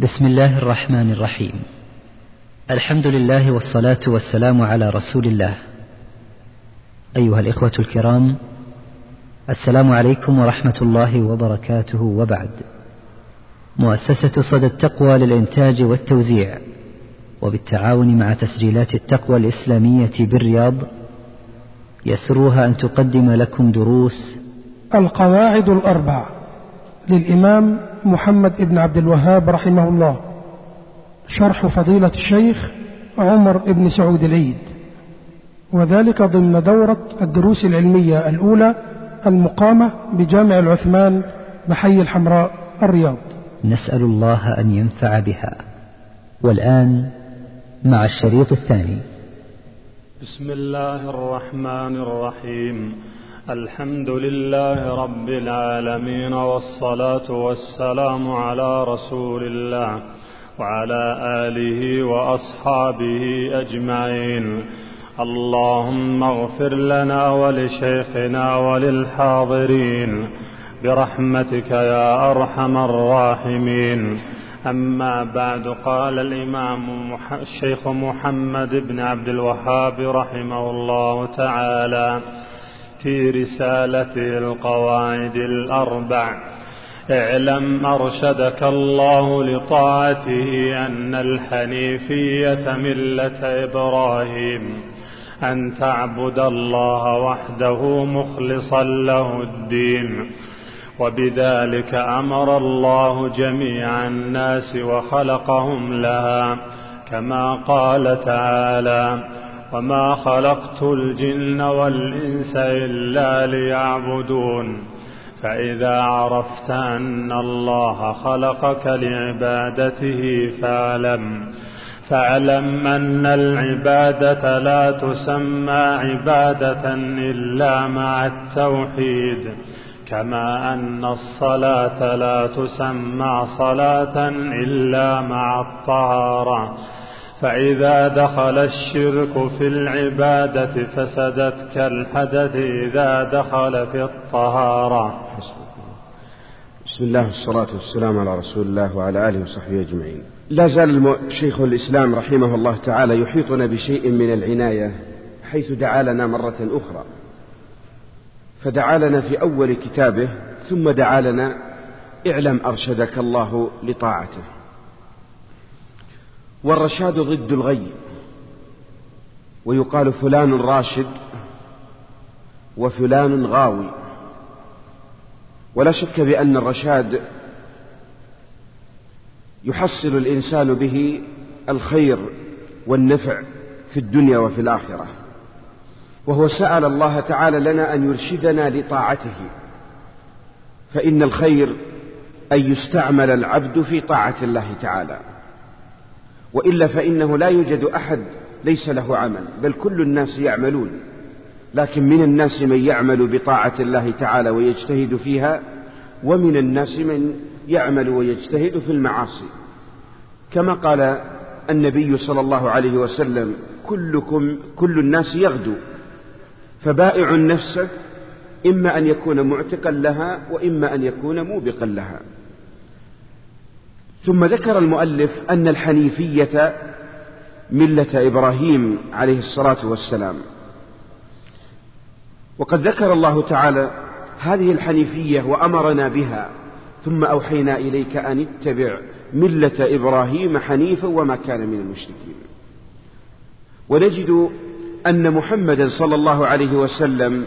بسم الله الرحمن الرحيم. الحمد لله والصلاة والسلام على رسول الله. أيها الإخوة الكرام السلام عليكم ورحمة الله وبركاته وبعد. مؤسسة صدى التقوى للإنتاج والتوزيع وبالتعاون مع تسجيلات التقوى الإسلامية بالرياض يسرها أن تقدم لكم دروس القواعد الأربع للإمام محمد بن عبد الوهاب رحمه الله. شرح فضيلة الشيخ عمر بن سعود العيد. وذلك ضمن دورة الدروس العلمية الأولى المقامة بجامع العثمان بحي الحمراء الرياض. نسأل الله أن ينفع بها. والآن مع الشريط الثاني. بسم الله الرحمن الرحيم. الحمد لله رب العالمين والصلاة والسلام على رسول الله وعلى آله وأصحابه أجمعين. اللهم اغفر لنا ولشيخنا وللحاضرين. برحمتك يا أرحم الراحمين. أما بعد قال الإمام الشيخ محمد بن عبد الوهاب رحمه الله تعالى في رسالته القواعد الأربع. اعلم أرشدك الله لطاعته أن الحنيفية ملة إبراهيم أن تعبد الله وحده مخلصا له الدين. وبذلك أمر الله جميع الناس وخلقهم لها كما قال تعالى وما خلقت الجن والإنس إلا ليعبدون فإذا عرفت أن الله خلقك لعبادته فاعلم فاعلم أن العبادة لا تسمى عبادة إلا مع التوحيد كما أن الصلاة لا تسمى صلاة إلا مع الطهارة فإذا دخل الشرك في العبادة فسدت كالحدث إذا دخل في الطهارة. بسم الله والصلاة والسلام على رسول الله وعلى آله وصحبه أجمعين. لا زال شيخ الإسلام رحمه الله تعالى يحيطنا بشيء من العناية حيث دعا لنا مرة أخرى. فدعا لنا في أول كتابه ثم دعا لنا اعلم أرشدك الله لطاعته. والرشاد ضد الغي. ويقال فلان راشد وفلان غاوي. ولا شك بأن الرشاد يحصل الإنسان به الخير والنفع في الدنيا وفي الآخرة. وهو سأل الله تعالى لنا أن يرشدنا لطاعته. فإن الخير أن يستعمل العبد في طاعة الله تعالى. وإلا فإنه لا يوجد أحد ليس له عمل بل كل الناس يعملون. لكن من الناس من يعمل بطاعة الله تعالى ويجتهد فيها ومن الناس من يعمل ويجتهد في المعاصي. كما قال النبي صلى الله عليه وسلم كلكم كل الناس يغدو. فبائع نفسه إما أن يكون معتقا لها وإما أن يكون موبقا لها. ثم ذكر المؤلف أن الحنيفية ملة إبراهيم عليه الصلاة والسلام. وقد ذكر الله تعالى هذه الحنيفية وأمرنا بها ثم أوحينا إليك أن اتبع ملة إبراهيم حنيفا وما كان من المشركين. ونجد أن محمدا صلى الله عليه وسلم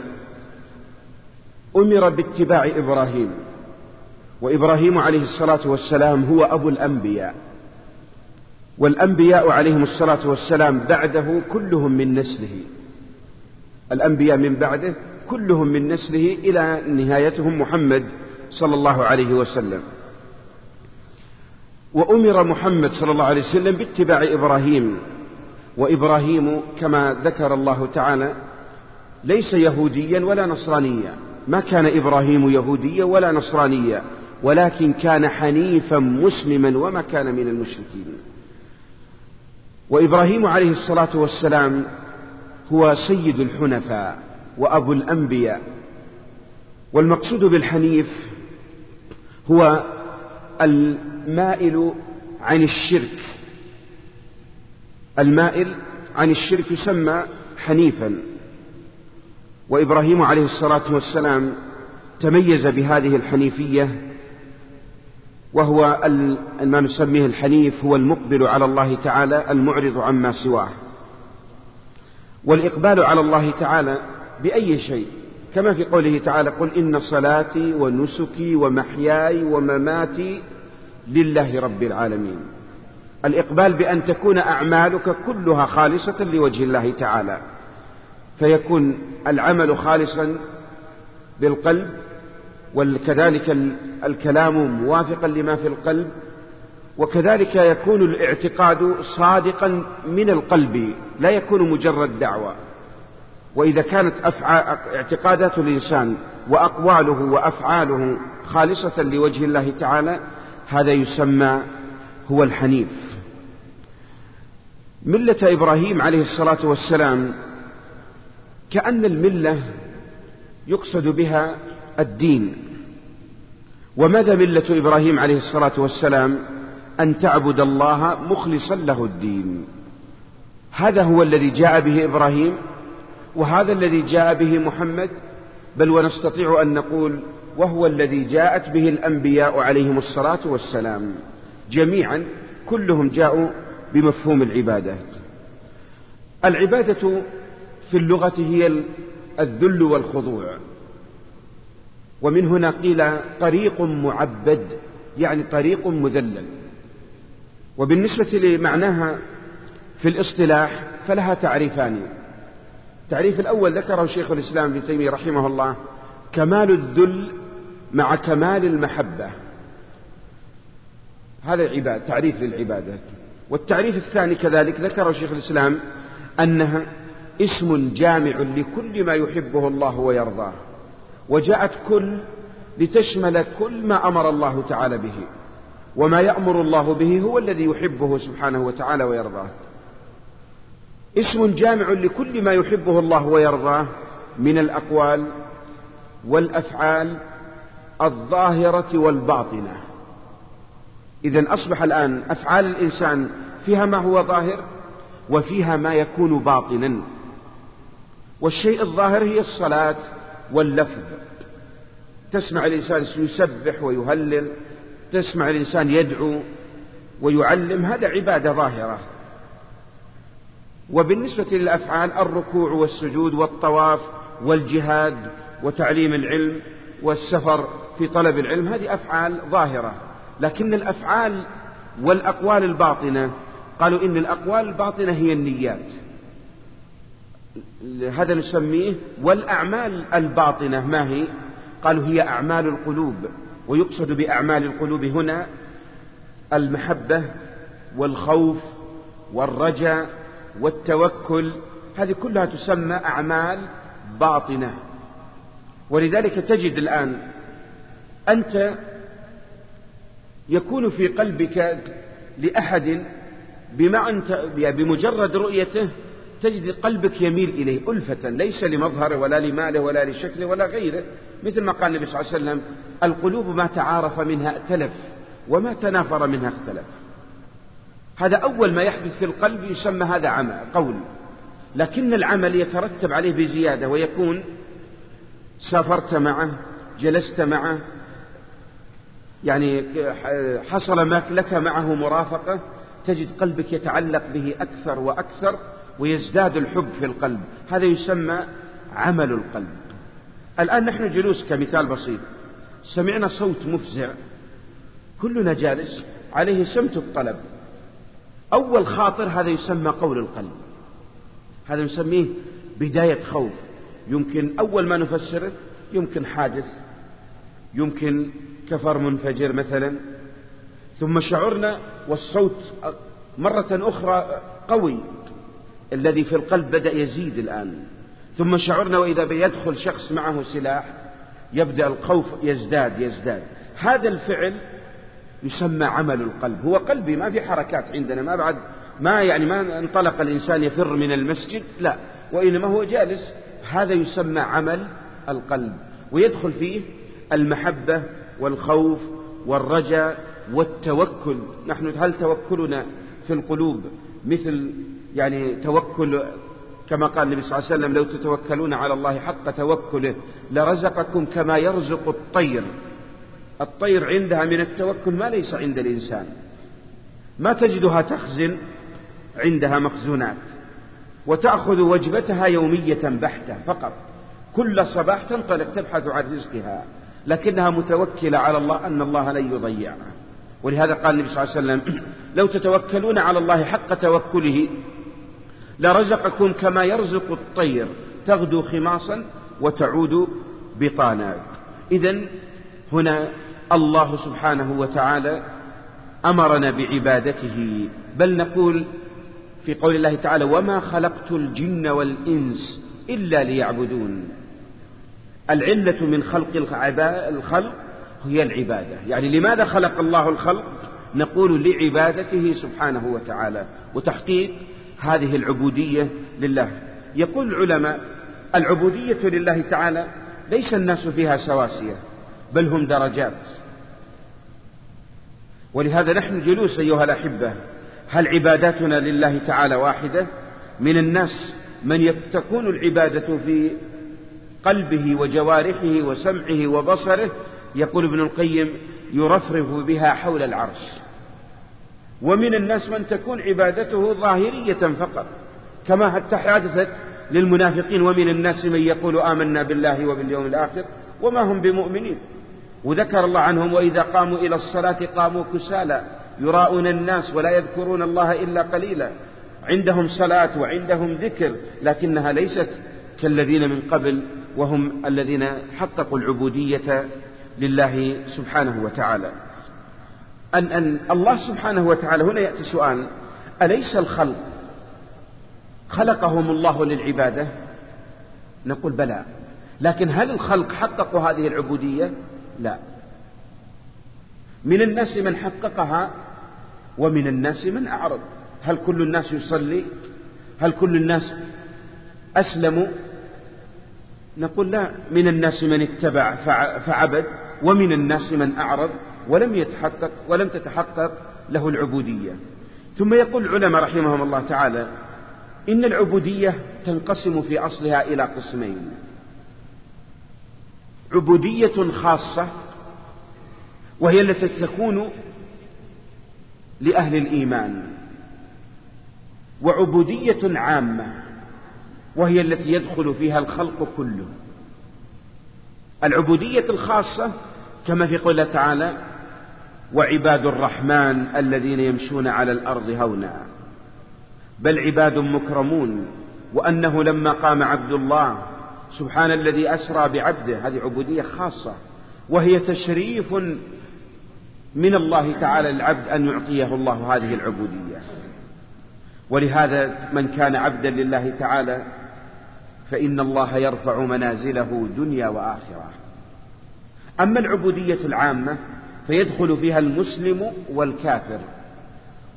أمر باتباع إبراهيم. وإبراهيم عليه الصلاة والسلام هو أبو الأنبياء. والأنبياء عليهم الصلاة والسلام بعده كلهم من نسله. الأنبياء من بعده كلهم من نسله إلى نهايتهم محمد صلى الله عليه وسلم. وأمر محمد صلى الله عليه وسلم باتباع إبراهيم. وإبراهيم كما ذكر الله تعالى ليس يهوديا ولا نصرانيا. ما كان إبراهيم يهوديا ولا نصرانيا. ولكن كان حنيفا مسلما وما كان من المشركين. وإبراهيم عليه الصلاة والسلام هو سيد الحنفاء وأبو الأنبياء. والمقصود بالحنيف هو المائل عن الشرك. المائل عن الشرك يسمى حنيفا. وإبراهيم عليه الصلاة والسلام تميز بهذه الحنيفية وهو ما نسميه الحنيف هو المقبل على الله تعالى المعرض عما سواه. والإقبال على الله تعالى بأي شيء كما في قوله تعالى قل إن صلاتي ونسكي ومحياي ومماتي لله رب العالمين. الإقبال بأن تكون أعمالك كلها خالصة لوجه الله تعالى فيكون العمل خالصا بالقلب وكذلك الكلام موافقا لما في القلب وكذلك يكون الاعتقاد صادقا من القلب لا يكون مجرد دعوة. وإذا كانت اعتقادات الإنسان وأقواله وأفعاله خالصة لوجه الله تعالى هذا يسمى هو الحنيف. ملة إبراهيم عليه الصلاة والسلام كأن الملة يقصد بها الدين. وماذا ملة إبراهيم عليه الصلاة والسلام أن تعبد الله مخلصا له الدين؟ هذا هو الذي جاء به إبراهيم وهذا الذي جاء به محمد بل ونستطيع أن نقول وهو الذي جاءت به الأنبياء عليهم الصلاة والسلام. جميعا كلهم جاءوا بمفهوم العبادة. العبادة في اللغة هي الذل والخضوع. ومن هنا قيل طريق معبد يعني طريق مذلل. وبالنسبة لمعناها في الاصطلاح فلها تعريفان. التعريف الأول ذكره شيخ الإسلام ابن تيمية رحمه الله كمال الذل مع كمال المحبة. هذا العباد تعريف للعبادة. والتعريف الثاني كذلك ذكره شيخ الإسلام أنها اسم جامع لكل ما يحبه الله ويرضاه. وجاءت كل لتشمل كل ما أمر الله تعالى به. وما يأمر الله به هو الذي يحبه سبحانه وتعالى ويرضاه. اسم جامع لكل ما يحبه الله ويرضاه من الأقوال والأفعال الظاهرة والباطنة. إذا أصبح الآن أفعال الإنسان فيها ما هو ظاهر وفيها ما يكون باطنا. والشيء الظاهر هي الصلاة واللفظ. تسمع الإنسان يسبح ويهلل تسمع الإنسان يدعو ويعلم هذا عبادة ظاهرة. وبالنسبة للأفعال الركوع والسجود والطواف والجهاد وتعليم العلم والسفر في طلب العلم هذه أفعال ظاهرة. لكن الأفعال والأقوال الباطنة قالوا إن الأقوال الباطنة هي النيات. هذا نسميه والأعمال الباطنة. ما هي؟ قالوا هي أعمال القلوب ويقصد بأعمال القلوب هنا المحبة والخوف والرجاء والتوكل. هذه كلها تسمى أعمال باطنة. ولذلك تجد الآن أنت يكون في قلبك لأحد بما أنت بمجرد رؤيته تجد قلبك يميل إليه ألفة ليس لمظهره ولا لماله ولا لشكله ولا غيره. مثل ما قال النبي صلى الله عليه وسلم القلوب ما تعارف منها ائتلف وما تنافر منها اختلف. هذا أول ما يحدث في القلب يسمى هذا عمل قول. لكن العمل يترتب عليه بزيادة ويكون سافرت معه جلست معه يعني حصل لك معه مرافقة تجد قلبك يتعلق به أكثر وأكثر ويزداد الحب في القلب. هذا يسمى عمل القلب. الآن نحن جلوس كمثال بسيط. سمعنا صوت مفزع. كلنا جالس عليه سمت الطلب. أول خاطر هذا يسمى قول القلب. هذا نسميه بداية خوف. يمكن أول ما نفسره يمكن حادث. يمكن كفر منفجر مثلا. ثم شعرنا والصوت مرة أخرى قوي. الذي في القلب بدأ يزيد الآن. ثم شعرنا وإذا بيدخل شخص معه سلاح يبدأ الخوف يزداد يزداد. هذا الفعل يسمى عمل القلب. هو قلبي ما في حركات عندنا ما بعد ما يعني ما انطلق الإنسان يفر من المسجد لا. وإنما هو جالس. هذا يسمى عمل القلب. ويدخل فيه المحبة والخوف والرجاء والتوكل. نحن هل توكلنا في القلوب مثل يعني توكل كما قال النبي صلى الله عليه وسلم لو تتوكلون على الله حق توكله لرزقكم كما يرزق الطير. الطير عندها من التوكل ما ليس عند الإنسان. ما تجدها تخزن عندها مخزونات. وتأخذ وجبتها يومية بحتة فقط. كل صباح تنطلق تبحث عن رزقها لكنها متوكلة على الله أن الله لن يضيعها. ولهذا قال النبي صلى الله عليه وسلم لو تتوكلون على الله حق توكله لرزقكم كما يرزق الطير تغدو خماصا وتعود بطانا. إذا هنا الله سبحانه وتعالى أمرنا بعبادته. بل نقول في قول الله تعالى وما خلقت الجن والإنس إلا ليعبدون. العلة من خلق الخلق هي العبادة. يعني لماذا خلق الله الخلق؟ نقول لعبادته سبحانه وتعالى. وتحقيق هذه العبودية لله. يقول العلماء العبودية لله تعالى ليس الناس فيها سواسية بل هم درجات. ولهذا نحن جلوس أيها الأحبة هل عباداتنا لله تعالى واحدة؟ من الناس من تكون العبادة في قلبه وجوارحه وسمعه وبصره يقول ابن القيم يرفرف بها حول العرش. ومن الناس من تكون عبادته ظاهرية فقط كما حتى حادثت للمنافقين ومن الناس من يقول آمنا بالله وباليوم الآخر وما هم بمؤمنين. وذكر الله عنهم وإذا قاموا إلى الصلاة قاموا كسالى يراءون الناس ولا يذكرون الله إلا قليلا. عندهم صلاة وعندهم ذكر لكنها ليست كالذين من قبل وهم الذين حققوا العبودية لله سبحانه وتعالى. أن, أن الله سبحانه وتعالى هنا يأتي سؤال أليس الخلق خلقهم الله للعبادة؟ نقول بلى. لكن هل الخلق حققوا هذه العبودية؟ لا. من الناس من حققها ومن الناس من أعرض. هل كل الناس يصلي؟ هل كل الناس أسلموا نقول لا. من الناس من اتبع فعبد ومن الناس من أعرض. ولم يتحقق ولم تتحقق له العبودية. ثم يقول العلماء رحمهم الله تعالى إن العبودية تنقسم في أصلها إلى قسمين. عبودية خاصة وهي التي تكون لأهل الإيمان وعبودية عامة وهي التي يدخل فيها الخلق كله. العبودية الخاصة كما في قوله تعالى وعباد الرحمن الذين يمشون على الأرض هونا. بل عباد مكرمون وأنه لما قام عبد الله سبحان الذي أسرى بعبده هذه عبودية خاصة وهي تشريف من الله تعالى للعبد أن يعطيه الله هذه العبودية. ولهذا من كان عبدا لله تعالى فإن الله يرفع منازله دنيا وآخرة. أما العبودية العامة فيدخل فيها المسلم والكافر.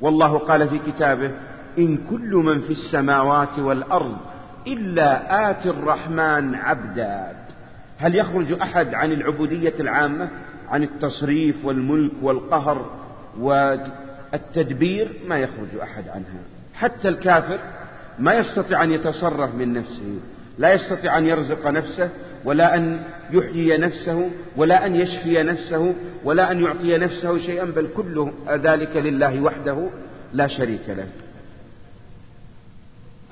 والله قال في كتابه إن كل من في السماوات والأرض إلا آتي الرحمن عبدا. هل يخرج أحد عن العبودية العامة؟ عن التصريف والملك والقهر والتدبير؟ ما يخرج أحد عنها. حتى الكافر ما يستطيع أن يتصرف من نفسه لا يستطيع أن يرزق نفسه ولا أن يحيي نفسه ولا أن يشفي نفسه ولا أن يعطي نفسه شيئا بل كل ذلك لله وحده لا شريك له.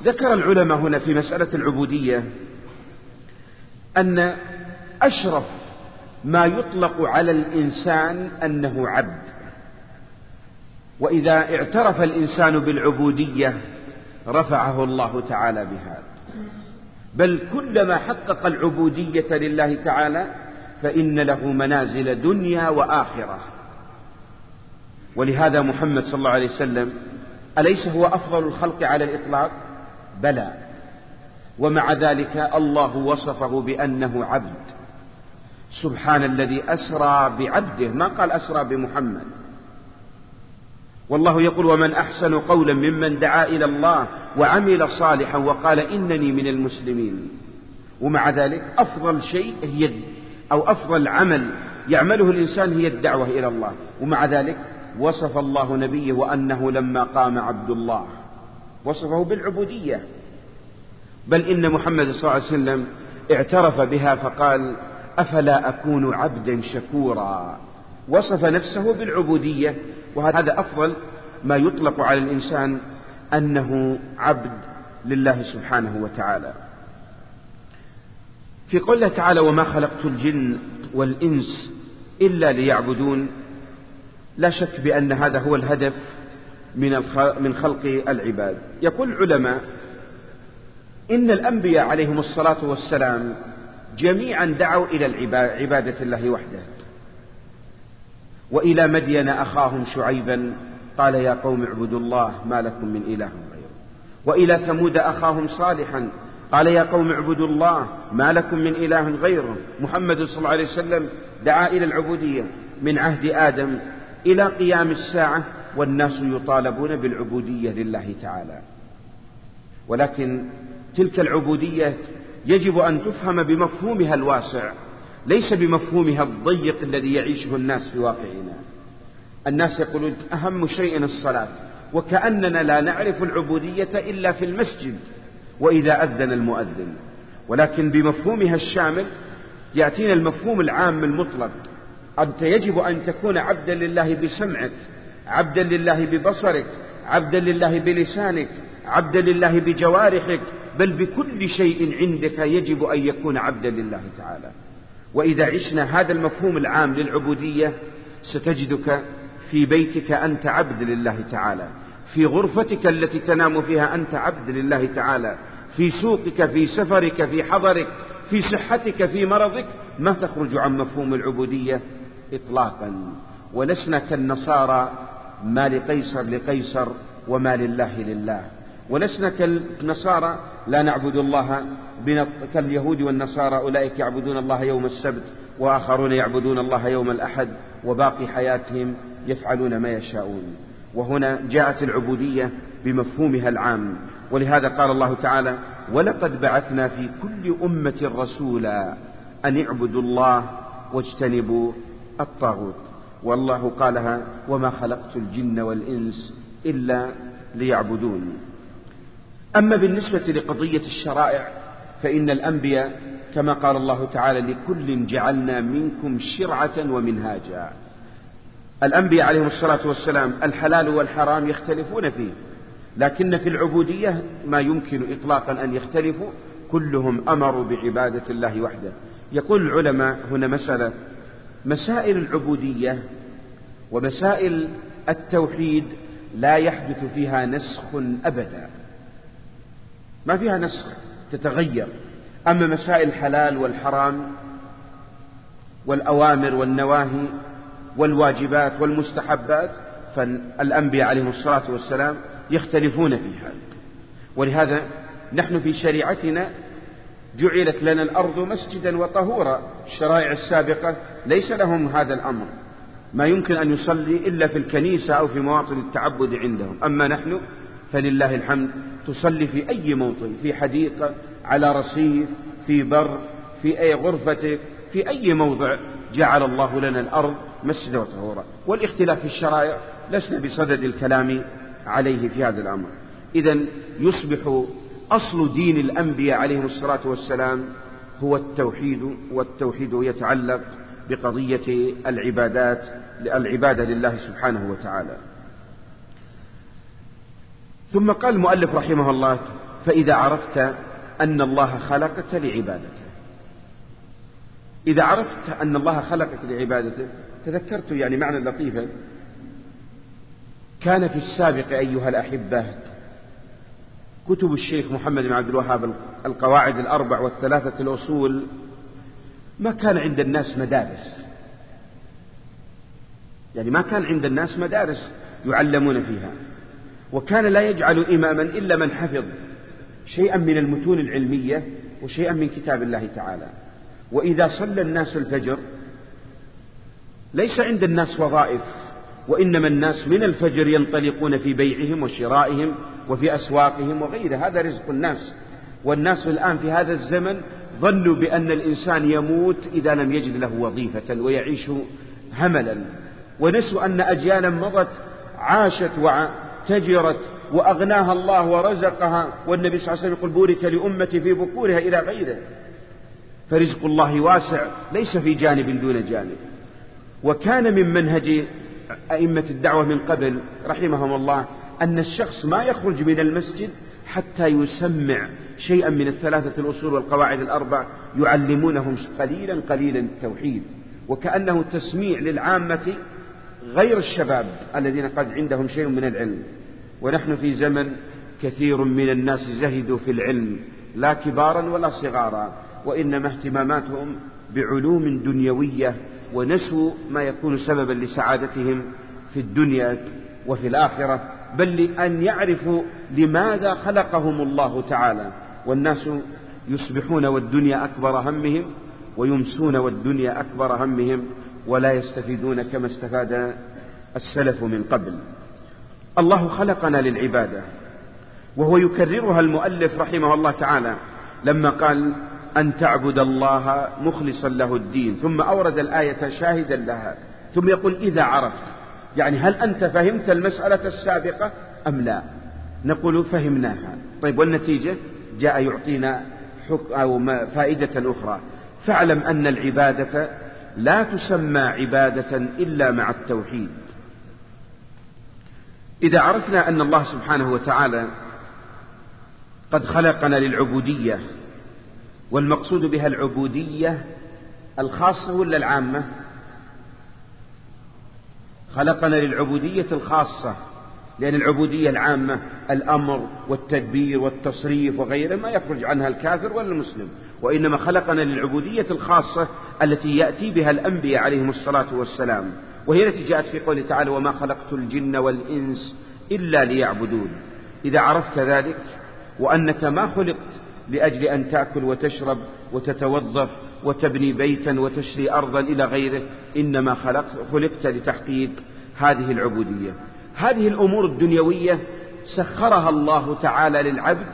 ذكر العلماء هنا في مسألة العبودية أن أشرف ما يطلق على الإنسان أنه عبد. وإذا اعترف الإنسان بالعبودية رفعه الله تعالى بهذا. بل كلما حقق العبودية لله تعالى فإن له منازل دنيا وآخرة. ولهذا محمد صلى الله عليه وسلم أليس هو أفضل الخلق على الإطلاق؟ بلى. ومع ذلك الله وصفه بأنه عبد. سبحان الذي أسرى بعبده. ما قال أسرى بمحمد؟ والله يقول ومن أحسن قولا ممن دعا إلى الله وعمل صالحا وقال إنني من المسلمين. ومع ذلك أفضل شيء هي أو أفضل عمل يعمله الإنسان هي الدعوة إلى الله. ومع ذلك وصف الله نبيه وأنه لما قام عبد الله وصفه بالعبودية. بل إن محمد صلى الله عليه وسلم اعترف بها فقال أفلا أكون عبدا شكورا. وصف نفسه بالعبودية وهذا أفضل ما يطلق على الإنسان أنه عبد لله سبحانه وتعالى. في قوله تعالى وما خلقت الجن والإنس إلا ليعبدون لا شك بأن هذا هو الهدف من من خلق العباد. يقول العلماء إن الأنبياء عليهم الصلاة والسلام جميعا دعوا إلى عبادة الله وحده وإلى مدين أخاهم شعيبا قال يا قوم اعبدوا الله ما لكم من إله غيره. وإلى ثمود أخاهم صالحا قال يا قوم اعبدوا الله ما لكم من إله غيره. محمد صلى الله عليه وسلم دعا إلى العبودية من عهد آدم إلى قيام الساعة والناس يطالبون بالعبودية لله تعالى. ولكن تلك العبودية يجب أن تفهم بمفهومها الواسع. ليس بمفهومها الضيق الذي يعيشه الناس في واقعنا. الناس يقولون أهم شيء الصلاة وكأننا لا نعرف العبودية إلا في المسجد وإذا أذن المؤذن. ولكن بمفهومها الشامل يأتينا المفهوم العام المطلق. أنت يجب أن تكون عبدا لله بسمعك عبدا لله ببصرك عبدا لله بلسانك عبدا لله بجوارحك بل بكل شيء عندك يجب أن يكون عبدا لله تعالى. وإذا عشنا هذا المفهوم العام للعبودية ستجدك في بيتك أنت عبد لله تعالى في غرفتك التي تنام فيها أنت عبد لله تعالى في سوقك في سفرك في حضرك في صحتك في مرضك ما تخرج عن مفهوم العبودية إطلاقا. ولسنا كالنصارى ما لقيصر لقيصر وما لله لله. ولسنا كالنصارى لا نعبد الله كاليهود والنصارى أولئك يعبدون الله يوم السبت وآخرون يعبدون الله يوم الأحد وباقي حياتهم يفعلون ما يشاءون. وهنا جاءت العبودية بمفهومها العام. ولهذا قال الله تعالى ولقد بعثنا في كل أمة رسولا أن اعبدوا الله واجتنبوا الطاغوت والله قالها وما خلقت الجن والإنس إلا ليعبدون أما بالنسبة لقضية الشرائع فإن الأنبياء كما قال الله تعالى لكل جعلنا منكم شرعة ومنهاجا. الأنبياء عليهم الصلاة والسلام الحلال والحرام يختلفون فيه لكن في العبودية ما يمكن إطلاقا أن يختلفوا كلهم أمروا بعبادة الله وحده. يقول العلماء هنا مسألة مسائل العبودية ومسائل التوحيد لا يحدث فيها نسخ أبدا. ما فيها نسخ تتغير. أما مسائل الحلال والحرام والأوامر والنواهي والواجبات والمستحبات فالأنبياء عليهم الصلاة والسلام يختلفون فيها ولهذا نحن في شريعتنا جعلت لنا الأرض مسجدا وطهورا. الشرائع السابقة ليس لهم هذا الأمر. ما يمكن أن يصلي إلا في الكنيسة أو في مواطن التعبد عندهم. أما نحن فلله الحمد. تصلي في أي موطن في حديقة على رصيف في بر في أي غرفتك في أي موضع. جعل الله لنا الأرض مسجدا وطهورا. والاختلاف في الشرائع لسنا بصدد الكلام عليه في هذا الأمر. إذا يصبح أصل دين الأنبياء عليهم الصلاة والسلام هو التوحيد والتوحيد يتعلق بقضية العبادات العبادة لله سبحانه وتعالى. ثم قال المؤلف رحمه الله فإذا عرفت أن الله خلقك لعبادته. إذا عرفت أن الله خلقك لعبادته تذكرت يعني معنى لطيفا كان في السابق أيها الأحبة كتب الشيخ محمد بن عبد الوهاب القواعد الأربع والثلاثة الأصول ما كان عند الناس مدارس. يعني ما كان عند الناس مدارس يعلمون فيها. وكان لا يجعل إماما إلا من حفظ شيئا من المتون العلمية وشيئا من كتاب الله تعالى. وإذا صلى الناس الفجر ليس عند الناس وظائف وإنما الناس من الفجر ينطلقون في بيعهم وشرائهم وفي أسواقهم وغيره. هذا رزق الناس. والناس الآن في هذا الزمن ظنوا بأن الإنسان يموت إذا لم يجد له وظيفة ويعيش هملا. ونسوا أن أجيالا مضت عاشت وتجرت وأغناها الله ورزقها والنبي صلى الله عليه وسلم يقول بورك لأمتي في بكورها إلى غيره. فرزق الله واسع ليس في جانب دون جانب. وكان من منهج أئمة الدعوة من قبل رحمهم الله أن الشخص ما يخرج من المسجد حتى يسمع شيئا من الثلاثة الأصول والقواعد الأربع يعلمونهم قليلا قليلا التوحيد. وكأنه تسميع للعامة غير الشباب الذين قد عندهم شيء من العلم. ونحن في زمن كثير من الناس زهدوا في العلم لا كبارا ولا صغارا وإنما اهتماماتهم بعلوم دنيوية ونسوا ما يكون سببا لسعادتهم في الدنيا وفي الآخرة بل لأن يعرفوا لماذا خلقهم الله تعالى. والناس يصبحون والدنيا أكبر همهم ويمسون والدنيا أكبر همهم ولا يستفيدون كما استفاد السلف من قبل. الله خلقنا للعبادة وهو يكررها المؤلف رحمه الله تعالى لما قال أن تعبد الله مخلصا له الدين ثم أورد الآية شاهدا لها ثم يقول إذا عرفت يعني هل أنت فهمت المسألة السابقة أم لا؟ نقول فهمناها طيب والنتيجة؟ جاء يعطينا أو فائدة أخرى. فاعلم أن العبادة لا تسمى عبادة إلا مع التوحيد. إذا عرفنا أن الله سبحانه وتعالى قد خلقنا للعبودية والمقصود بها العبودية الخاصة ولا العامة؟ خلقنا للعبودية الخاصة. لأن العبودية العامة الأمر والتدبير والتصريف وغيره ما يخرج عنها الكافر ولا المسلم وإنما خلقنا للعبودية الخاصة التي يأتي بها الأنبياء عليهم الصلاة والسلام. وهي التي جاءت في قوله تعالى وما خلقت الجن والإنس إلا ليعبدون إذا عرفت ذلك وأنك ما خلقت لأجل أن تأكل وتشرب وتتوظف وتبني بيتا وتشري أرضا إلى غيره إنما خلقت خلقت لتحقيق هذه العبودية. هذه الأمور الدنيوية سخرها الله تعالى للعبد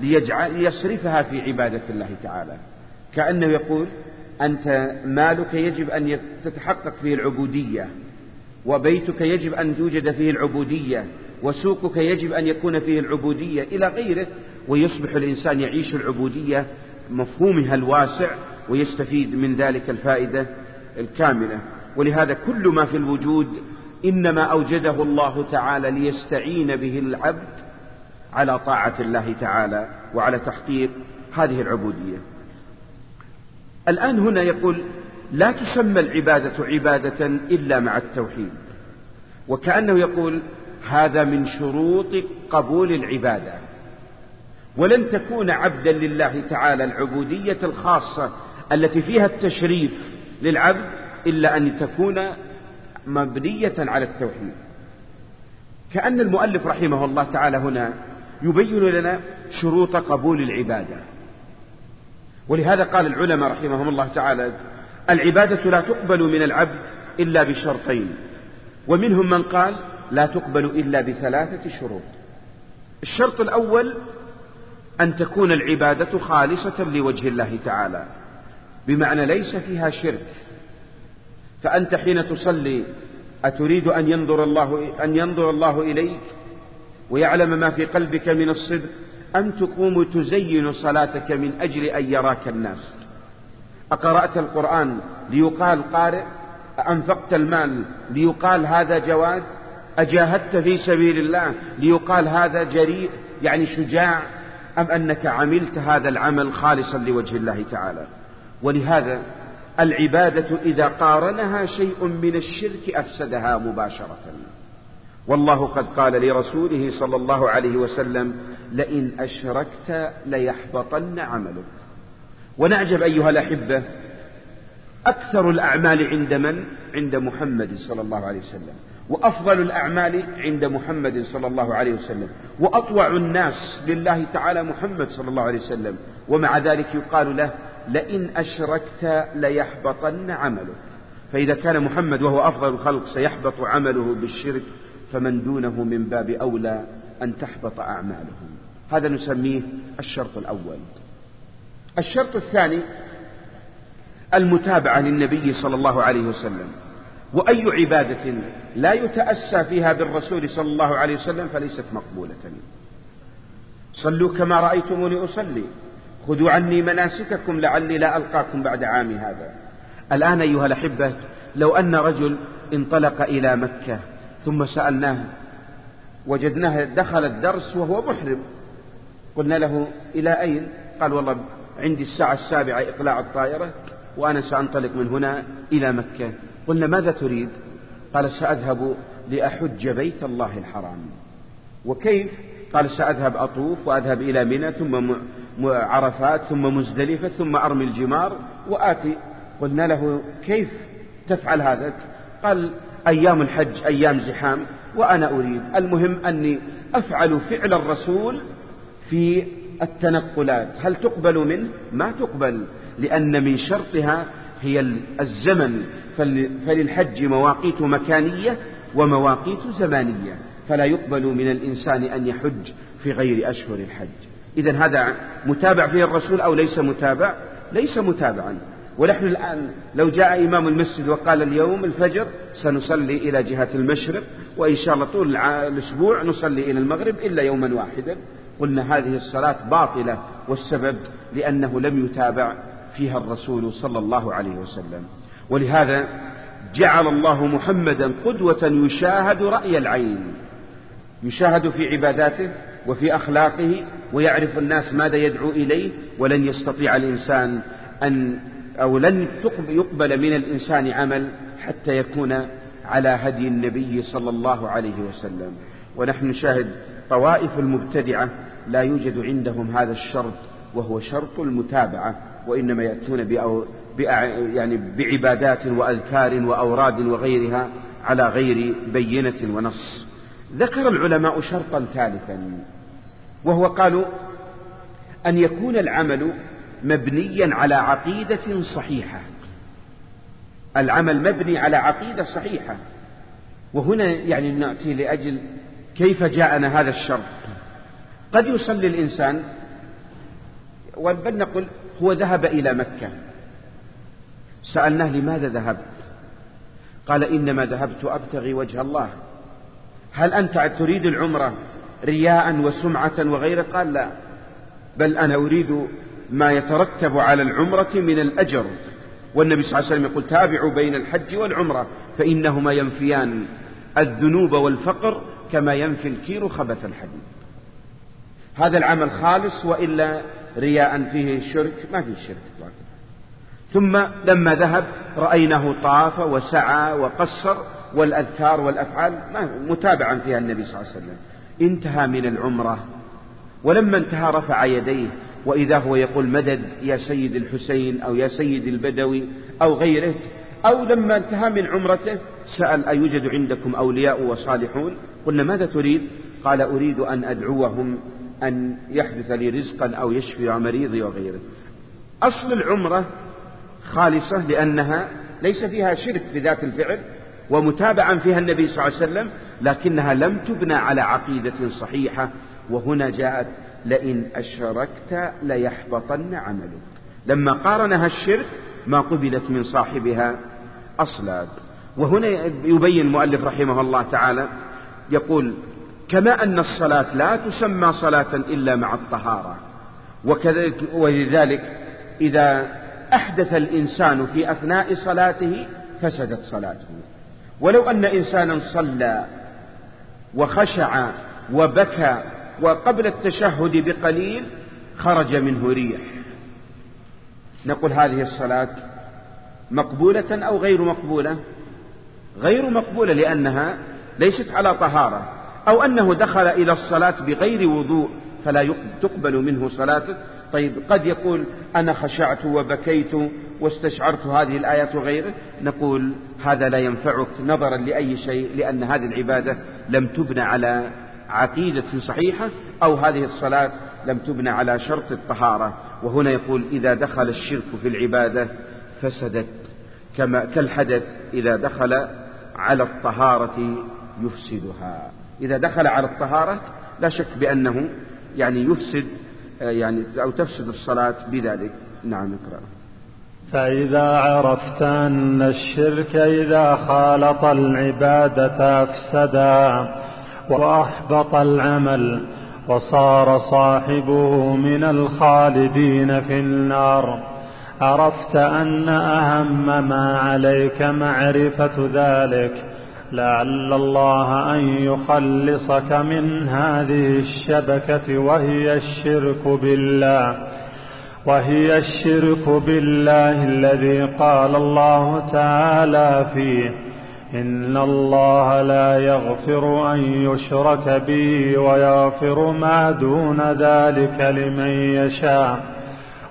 ليجعل ليصرفها في عبادة الله تعالى. كأنه يقول أنت مالك يجب أن تتحقق فيه العبودية وبيتك يجب أن توجد فيه العبودية وسوقك يجب أن يكون فيه العبودية إلى غيره ويصبح الإنسان يعيش العبودية مفهومها الواسع ويستفيد من ذلك الفائدة الكاملة. ولهذا كل ما في الوجود إنما أوجده الله تعالى ليستعين به العبد على طاعة الله تعالى وعلى تحقيق هذه العبودية. الآن هنا يقول لا تسمى العبادة عبادة إلا مع التوحيد وكأنه يقول هذا من شروط قبول العبادة. ولن تكون عبدا لله تعالى العبودية الخاصة التي فيها التشريف للعبد إلا أن تكون مبنية على التوحيد. كأن المؤلف رحمه الله تعالى هنا يبين لنا شروط قبول العبادة. ولهذا قال العلماء رحمهم الله تعالى العبادة لا تقبل من العبد إلا بشرطين. ومنهم من قال لا تقبل إلا بثلاثة شروط الشرط الأول أن تكون العبادة خالصة لوجه الله تعالى. بمعنى ليس فيها شرك. فأنت حين تصلي أتريد أن ينظر الله أن ينظر الله إليك ويعلم ما في قلبك من الصدق؟ أم تقوم تزين صلاتك من أجل أن يراك الناس؟ أقرأت القرآن ليقال قارئ؟ أنفقت المال ليقال هذا جواد؟ أجاهدت في سبيل الله ليقال هذا جريء؟ يعني شجاع؟ أم أنك عملت هذا العمل خالصا لوجه الله تعالى؟ ولهذا العبادة إذا قارنها شيء من الشرك أفسدها مباشرة. والله قد قال لرسوله صلى الله عليه وسلم لئن أشركت ليحبطن عملك. ونعجب أيها الأحبة أكثر الأعمال عند من؟ عند محمد صلى الله عليه وسلم. وأفضل الأعمال عند محمد صلى الله عليه وسلم. وأطوع الناس لله تعالى محمد صلى الله عليه وسلم. ومع ذلك يقال له لئن أشركت ليحبطن عملك. فإذا كان محمد وهو أفضل الخلق سيحبط عمله بالشرك فمن دونه من باب أولى أن تحبط أعمالهم هذا نسميه الشرط الأول. الشرط الثاني المتابعة للنبي صلى الله عليه وسلم. وأي عبادة لا يتأسى فيها بالرسول صلى الله عليه وسلم فليست مقبولة. صلوا كما رأيتموني أصلي. خذوا عني مناسككم لعلي لا ألقاكم بعد عامي هذا. الآن أيها الأحبة لو أن رجل انطلق إلى مكة ثم سألناه وجدناه دخل الدرس وهو محرم. قلنا له إلى أين؟ قال والله عندي الساعة السابعة إقلاع الطائرة وأنا سأنطلق من هنا إلى مكة. قلنا ماذا تريد؟ قال سأذهب لأحج بيت الله الحرام. وكيف؟ قال سأذهب أطوف وأذهب إلى منى ثم عرفات ثم مزدلفة ثم أرمي الجمار وآتي. قلنا له كيف تفعل هذا؟ قال أيام الحج أيام زحام وأنا أريد. المهم أني أفعل فعل الرسول في التنقلات. هل تقبل منه؟ ما تقبل لأن من شرطها هي الزمن. فللحج مواقيت مكانية ومواقيت زمانية. فلا يقبل من الإنسان أن يحج في غير أشهر الحج. إذا هذا متابع فيه الرسول أو ليس متابع؟ ليس متابعا. ونحن الآن لو جاء إمام المسجد وقال اليوم الفجر سنصلي إلى جهة المشرق وإن شاء الله طول الأسبوع نصلي إلى المغرب إلا يوما واحدا. قلنا هذه الصلاة باطلة والسبب لأنه لم يتابع فيها الرسول صلى الله عليه وسلم. ولهذا جعل الله محمدا قدوة يشاهد رأي العين يشاهد في عباداته وفي أخلاقه ويعرف الناس ماذا يدعو إليه ولن يستطيع الإنسان أن أو لن يقبل من الإنسان عمل حتى يكون على هدي النبي صلى الله عليه وسلم. ونحن نشاهد طوائف المبتدعة لا يوجد عندهم هذا الشرط وهو شرط المتابعة وإنما يأتون يعني بعبادات وأذكار وأوراد وغيرها على غير بينة ونص. ذكر العلماء شرطا ثالثا وهو قالوا أن يكون العمل مبنيا على عقيدة صحيحة. العمل مبني على عقيدة صحيحة. وهنا يعني نأتي لأجل كيف جاءنا هذا الشرط. قد يصلي الإنسان بل نقول هو ذهب إلى مكة. سألناه لماذا ذهبت؟ قال إنما ذهبت أبتغي وجه الله. هل أنت تريد العمرة رياء وسمعة وغيره قال لا بل أنا أريد ما يترتب على العمرة من الأجر. والنبي صلى الله عليه وسلم يقول تابعوا بين الحج والعمرة فإنهما ينفيان الذنوب والفقر كما ينفي الكير خبث الحديد. هذا العمل خالص وإلا رياء فيه شرك ما فيه شرك ثم لما ذهب رأيناه طاف وسعى وقصر والأذكار والأفعال متابعا فيها النبي صلى الله عليه وسلم. انتهى من العمرة ولما انتهى رفع يديه وإذا هو يقول مدد يا سيد الحسين أو يا سيد البدوي أو غيره أو لما انتهى من عمرته سأل أيوجد عندكم أولياء وصالحون؟ قلنا ماذا تريد؟ قال أريد أن أدعوهم أن يحدث لي رزقا أو يشفي مريضي وغيره. أصل العمرة خالصة لأنها ليس فيها شرك في ذات الفعل ومتابعا فيها النبي صلى الله عليه وسلم لكنها لم تبنى على عقيدة صحيحة. وهنا جاءت لئن أشركت ليحبطن عملك. لما قارنها الشرك ما قبلت من صاحبها أصلا وهنا يبين المؤلف رحمه الله تعالى يقول كما أن الصلاة لا تسمى صلاة إلا مع الطهارة. وكذلك ولذلك إذا أحدث الإنسان في أثناء صلاته فسدت صلاته. ولو أن إنسانا صلى وخشع وبكى وقبل التشهد بقليل خرج منه ريح. نقول هذه الصلاة مقبولة أو غير مقبولة؟ غير مقبولة لأنها ليست على طهارة أو أنه دخل إلى الصلاة بغير وضوء فلا تقبل منه صلاته. طيب قد يقول أنا خشعت وبكيت واستشعرت هذه الآيات وغيره نقول هذا لا ينفعك نظرا لأي شيء لأن هذه العبادة لم تبنى على عقيدة صحيحة أو هذه الصلاة لم تبنى على شرط الطهارة. وهنا يقول إذا دخل الشرك في العبادة فسدت كما كالحدث إذا دخل على الطهارة يفسدها. إذا دخل على الطهارة لا شك بأنه يعني يفسد يعني أو تفسد الصلاة بذلك. نعم اقرأ. فإذا عرفت أن الشرك إذا خالط العبادة أفسدا وأحبط العمل وصار صاحبه من الخالدين في النار. عرفت أن أهم ما عليك معرفة ذلك لعل الله أن يخلصك من هذه الشبكة وهي الشرك بالله. وهي الشرك بالله الذي قال الله تعالى فيه إن الله لا يغفر أن يشرك به ويغفر ما دون ذلك لمن يشاء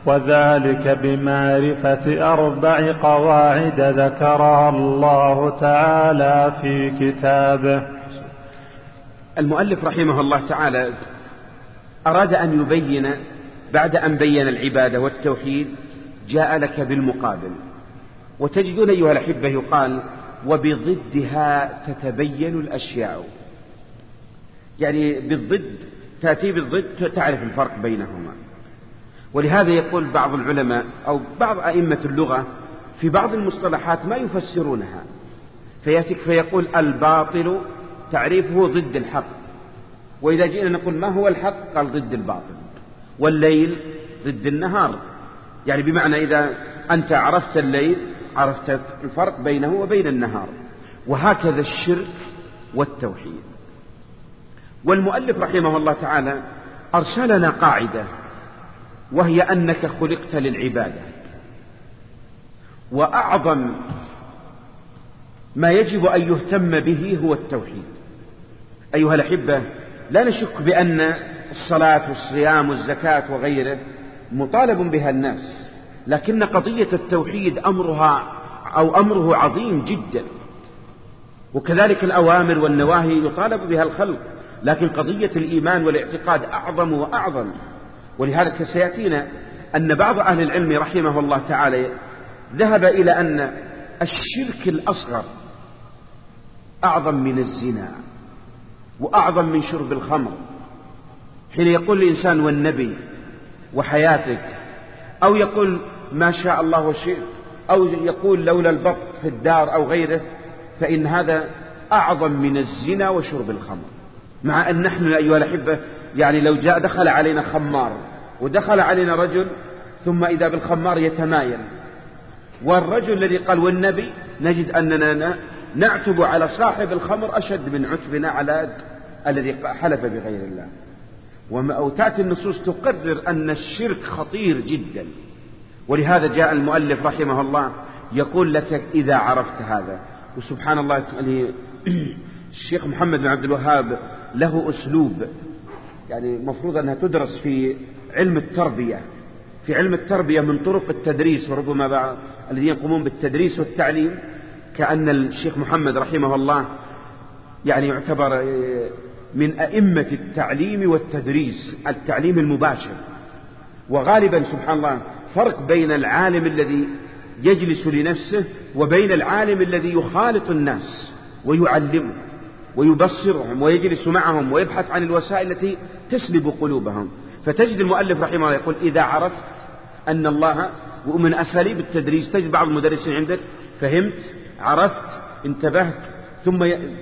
وذلك بمعرفة أربع قواعد ذكرها الله تعالى في كتابه. المؤلف رحمه الله تعالى أراد أن يبين بعد أن بين العبادة والتوحيد جاء لك بالمقابل. وتجدون أيها الأحبة يقال وبضدها تتبين الأشياء. يعني بالضد تأتي بالضد تعرف الفرق بينهما. ولهذا يقول بعض العلماء أو بعض أئمة اللغة في بعض المصطلحات ما يفسرونها. فيأتيك فيقول الباطل تعريفه ضد الحق. وإذا جئنا نقول ما هو الحق؟ قال ضد الباطل. والليل ضد النهار. يعني بمعنى إذا أنت عرفت الليل عرفت الفرق بينه وبين النهار. وهكذا الشرك والتوحيد. والمؤلف رحمه الله تعالى أرسلنا قاعدة وهي أنك خلقت للعبادة. وأعظم ما يجب أن يهتم به هو التوحيد. أيها الأحبة لا نشك بأن الصلاة والصيام والزكاة وغيره مطالب بها الناس لكن قضية التوحيد أمرها أو أمره عظيم جدا. وكذلك الأوامر والنواهي يطالب بها الخلق لكن قضية الإيمان والاعتقاد أعظم وأعظم. ولهذا سيأتينا أن بعض أهل العلم رحمه الله تعالى ذهب إلى أن الشرك الأصغر أعظم من الزنا وأعظم من شرب الخمر. حين يقول الإنسان والنبي وحياتك أو يقول ما شاء الله وشئت أو يقول لولا البط في الدار أو غيره فإن هذا أعظم من الزنا وشرب الخمر. مع أن نحن أيها الأحبة يعني لو جاء دخل علينا خمار ودخل علينا رجل ثم إذا بالخمار يتمايل. والرجل الذي قال والنبي نجد أننا نعتب على صاحب الخمر أشد من عتبنا على الذي حلف بغير الله. وتأتي النصوص تقرر أن الشرك خطير جدا. ولهذا جاء المؤلف رحمه الله يقول لك إذا عرفت هذا. وسبحان الله يعني الشيخ محمد بن عبد الوهاب له أسلوب يعني المفروض أنها تدرس في علم التربية. في علم التربية من طرق التدريس وربما بعض الذين يقومون بالتدريس والتعليم كأن الشيخ محمد رحمه الله يعني يعتبر من أئمة التعليم والتدريس التعليم المباشر. وغالبا سبحان الله فرق بين العالم الذي يجلس لنفسه وبين العالم الذي يخالط الناس ويعلمهم ويبصرهم ويجلس معهم ويبحث عن الوسائل التي تسلب قلوبهم. فتجد المؤلف رحمه الله يقول إذا عرفت أن الله ومن أساليب التدريس تجد بعض المدرسين عندك فهمت عرفت انتبهت ثم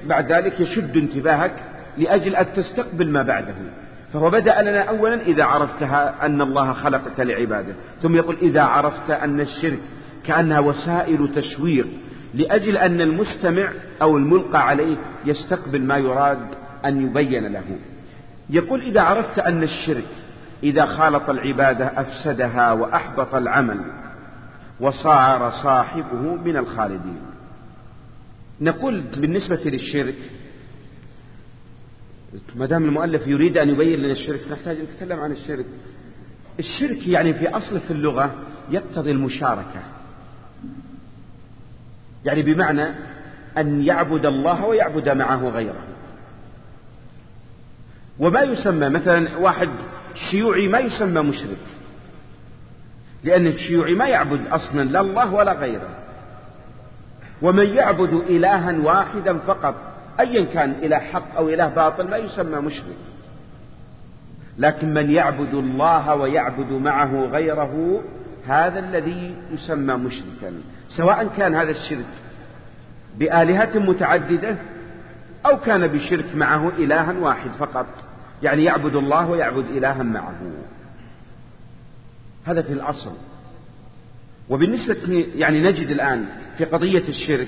بعد ذلك يشد انتباهك لأجل أن تستقبل ما بعده. فهو بدأ لنا أولا إذا عرفتها أن الله خلقك لعباده. ثم يقول إذا عرفت أن الشرك كأنها وسائل تشوير لأجل أن المستمع أو الملقى عليه يستقبل ما يراد أن يبين له. يقول إذا عرفت أن الشرك إذا خالط العبادة أفسدها وأحبط العمل وصار صاحبه من الخالدين. نقول بالنسبة للشرك ما دام المؤلف يريد أن يبين لنا الشرك نحتاج نتكلم عن الشرك. الشرك يعني في أصله في اللغة يقتضي المشاركة. يعني بمعنى أن يعبد الله ويعبد معه غيره. وما يسمى مثلا واحد شيوعي ما يسمى مشرك. لأن الشيوعي ما يعبد أصلا لا الله ولا غيره. ومن يعبد إلها واحدا فقط أيا كان إله حق أو إله باطل ما يسمى مشرك. لكن من يعبد الله ويعبد معه غيره هذا الذي يسمى مشركا. سواء كان هذا الشرك بآلهة متعددة أو كان بشرك معه إلها واحد فقط. يعني يعبد الله ويعبد إلها معه. هذا في الأصل. وبالنسبة يعني نجد الآن في قضية الشرك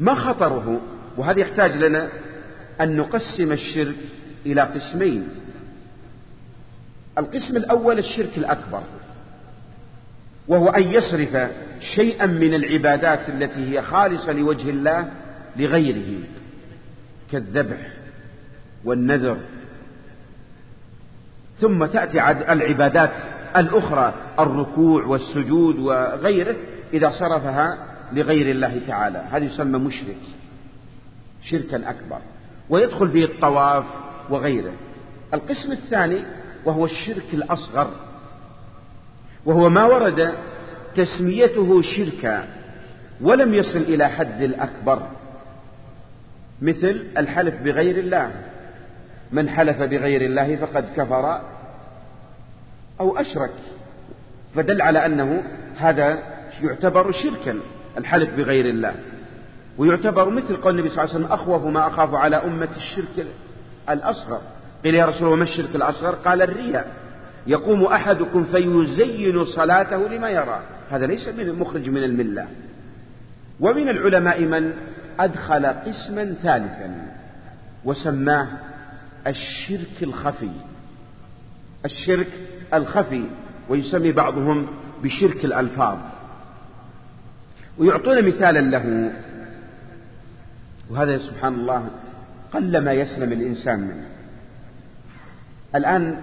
ما خطره؟ وهذا يحتاج لنا أن نقسم الشرك إلى قسمين. القسم الأول الشرك الأكبر وهو أن يصرف شيئا من العبادات التي هي خالصة لوجه الله لغيره كالذبح والنذر. ثم تأتي العبادات الأخرى الركوع والسجود وغيره إذا صرفها لغير الله تعالى. هذا يسمى مشرك. شركا أكبر ويدخل فيه الطواف وغيره. القسم الثاني وهو الشرك الأصغر وهو ما ورد تسميته شركا ولم يصل إلى حد الأكبر مثل الحلف بغير الله. من حلف بغير الله فقد كفر أو أشرك فدل على أنه هذا يعتبر شركا الحلف بغير الله. ويعتبر مثل قول النبي صلى الله عليه وسلم أخوف ما أخاف على أمة الشرك الأصغر. قيل يا رسول الله وما الشرك الأصغر؟ قال الرياء. يقوم أحدكم فيزين صلاته لما يرى. هذا ليس من مخرج من الملة. ومن العلماء من أدخل قسما ثالثا وسماه الشرك الخفي. الشرك الخفي ويسمي بعضهم بشرك الألفاظ. ويعطون مثالا له. وهذا سبحان الله قلما يسلم الإنسان منه. الآن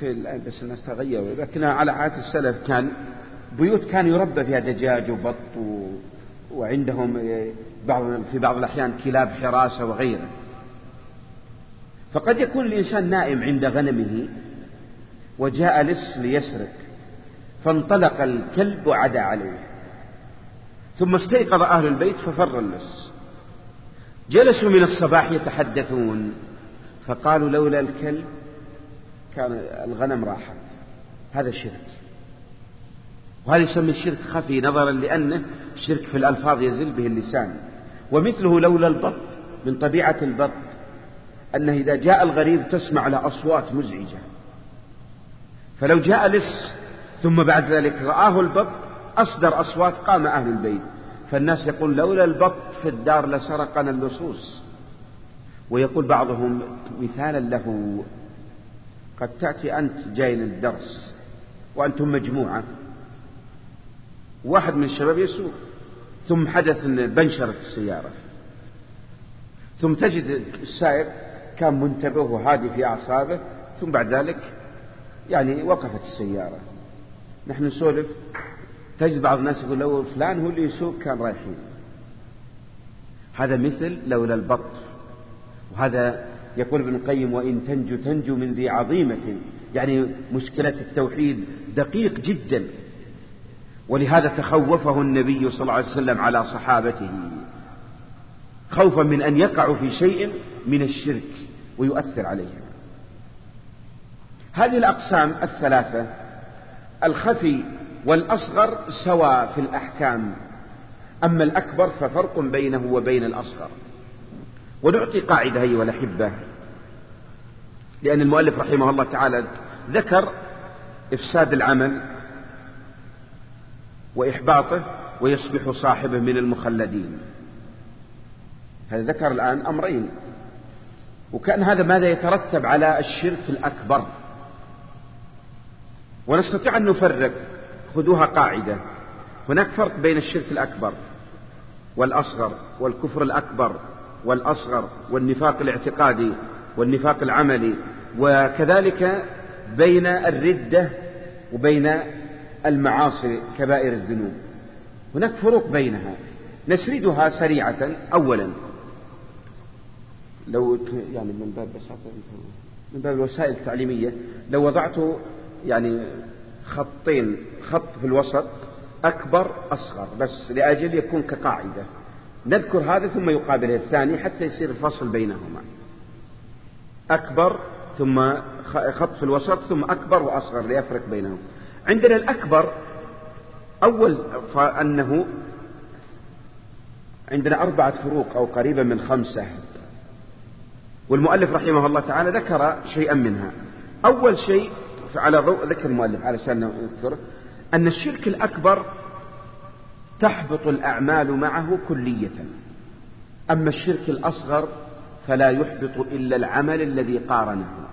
في الآن بس الناس تغيروا لكن على عادة السلف كان بيوت كان يربى فيها دجاج وبط و... وعندهم بعض في بعض الأحيان كلاب حراسة وغيره. فقد يكون الإنسان نائم عند غنمه وجاء لص ليسرق فانطلق الكلب وعدا عليه. ثم استيقظ أهل البيت ففر اللص جلسوا من الصباح يتحدثون فقالوا لولا الكلب كان الغنم راحت. هذا شرك. وهذا يسمى الشرك خفي نظرا لأنه شرك في الألفاظ يزل به اللسان. ومثله لولا البط من طبيعة البط أنه إذا جاء الغريب تسمع له أصوات مزعجة. فلو جاء لص ثم بعد ذلك رآه البط أصدر أصوات قام أهل البيت. فالناس يقول لولا البط في الدار لسرقنا اللصوص. ويقول بعضهم مثالا له قد تأتي أنت جاي للدرس وأنتم مجموعة. واحد من الشباب يسوق ثم حدث أن بنشرت السيارة. ثم تجد السائق كان منتبه وهادي في أعصابه ثم بعد ذلك يعني وقفت السيارة. نحن نسولف تجد بعض الناس يقول لو فلان هو اللي يسوق كان رايحين. هذا مثل لولا البط وهذا يقول ابن القيم وإن تنجو تنجو من ذي عظيمة. يعني مشكلة التوحيد دقيق جدا. ولهذا تخوفه النبي صلى الله عليه وسلم على صحابته. خوفا من أن يقعوا في شيء من الشرك ويؤثر عليهم هذه الأقسام الثلاثة الخفي والأصغر سواء في الأحكام أما الأكبر ففرق بينه وبين الأصغر. ونعطي قاعدة أيها الأحبة لأن المؤلف رحمه الله تعالى ذكر إفساد العمل وإحباطه ويصبح صاحبه من المخلدين. هذا ذكر الآن أمرين. وكان هذا ماذا يترتب على الشرك الأكبر؟ ونستطيع أن نفرق. خذوها قاعدة. هناك فرق بين الشرك الأكبر والأصغر والكفر الأكبر والأصغر والنفاق الاعتقادي والنفاق العملي وكذلك بين الردة وبين المعاصي كبائر الذنوب. هناك فروق بينها. نسردها سريعة أولا. لو يعني من باب من باب الوسائل التعليمية لو وضعت يعني خطين خط في الوسط أكبر أصغر بس لأجل يكون كقاعدة. نذكر هذا ثم يقابله الثاني حتى يصير الفصل بينهما. أكبر ثم خط في الوسط ثم أكبر وأصغر ليفرق بينهم. عندنا الأكبر أول فأنه عندنا أربعة فروق أو قريبا من خمسة. والمؤلف رحمه الله تعالى ذكر شيئا منها. أول شيء على ضوء ذكر المؤلف علشان نذكره أن الشرك الأكبر تحبط الأعمال معه كلية. أما الشرك الأصغر فلا يحبط إلا العمل الذي قارنه.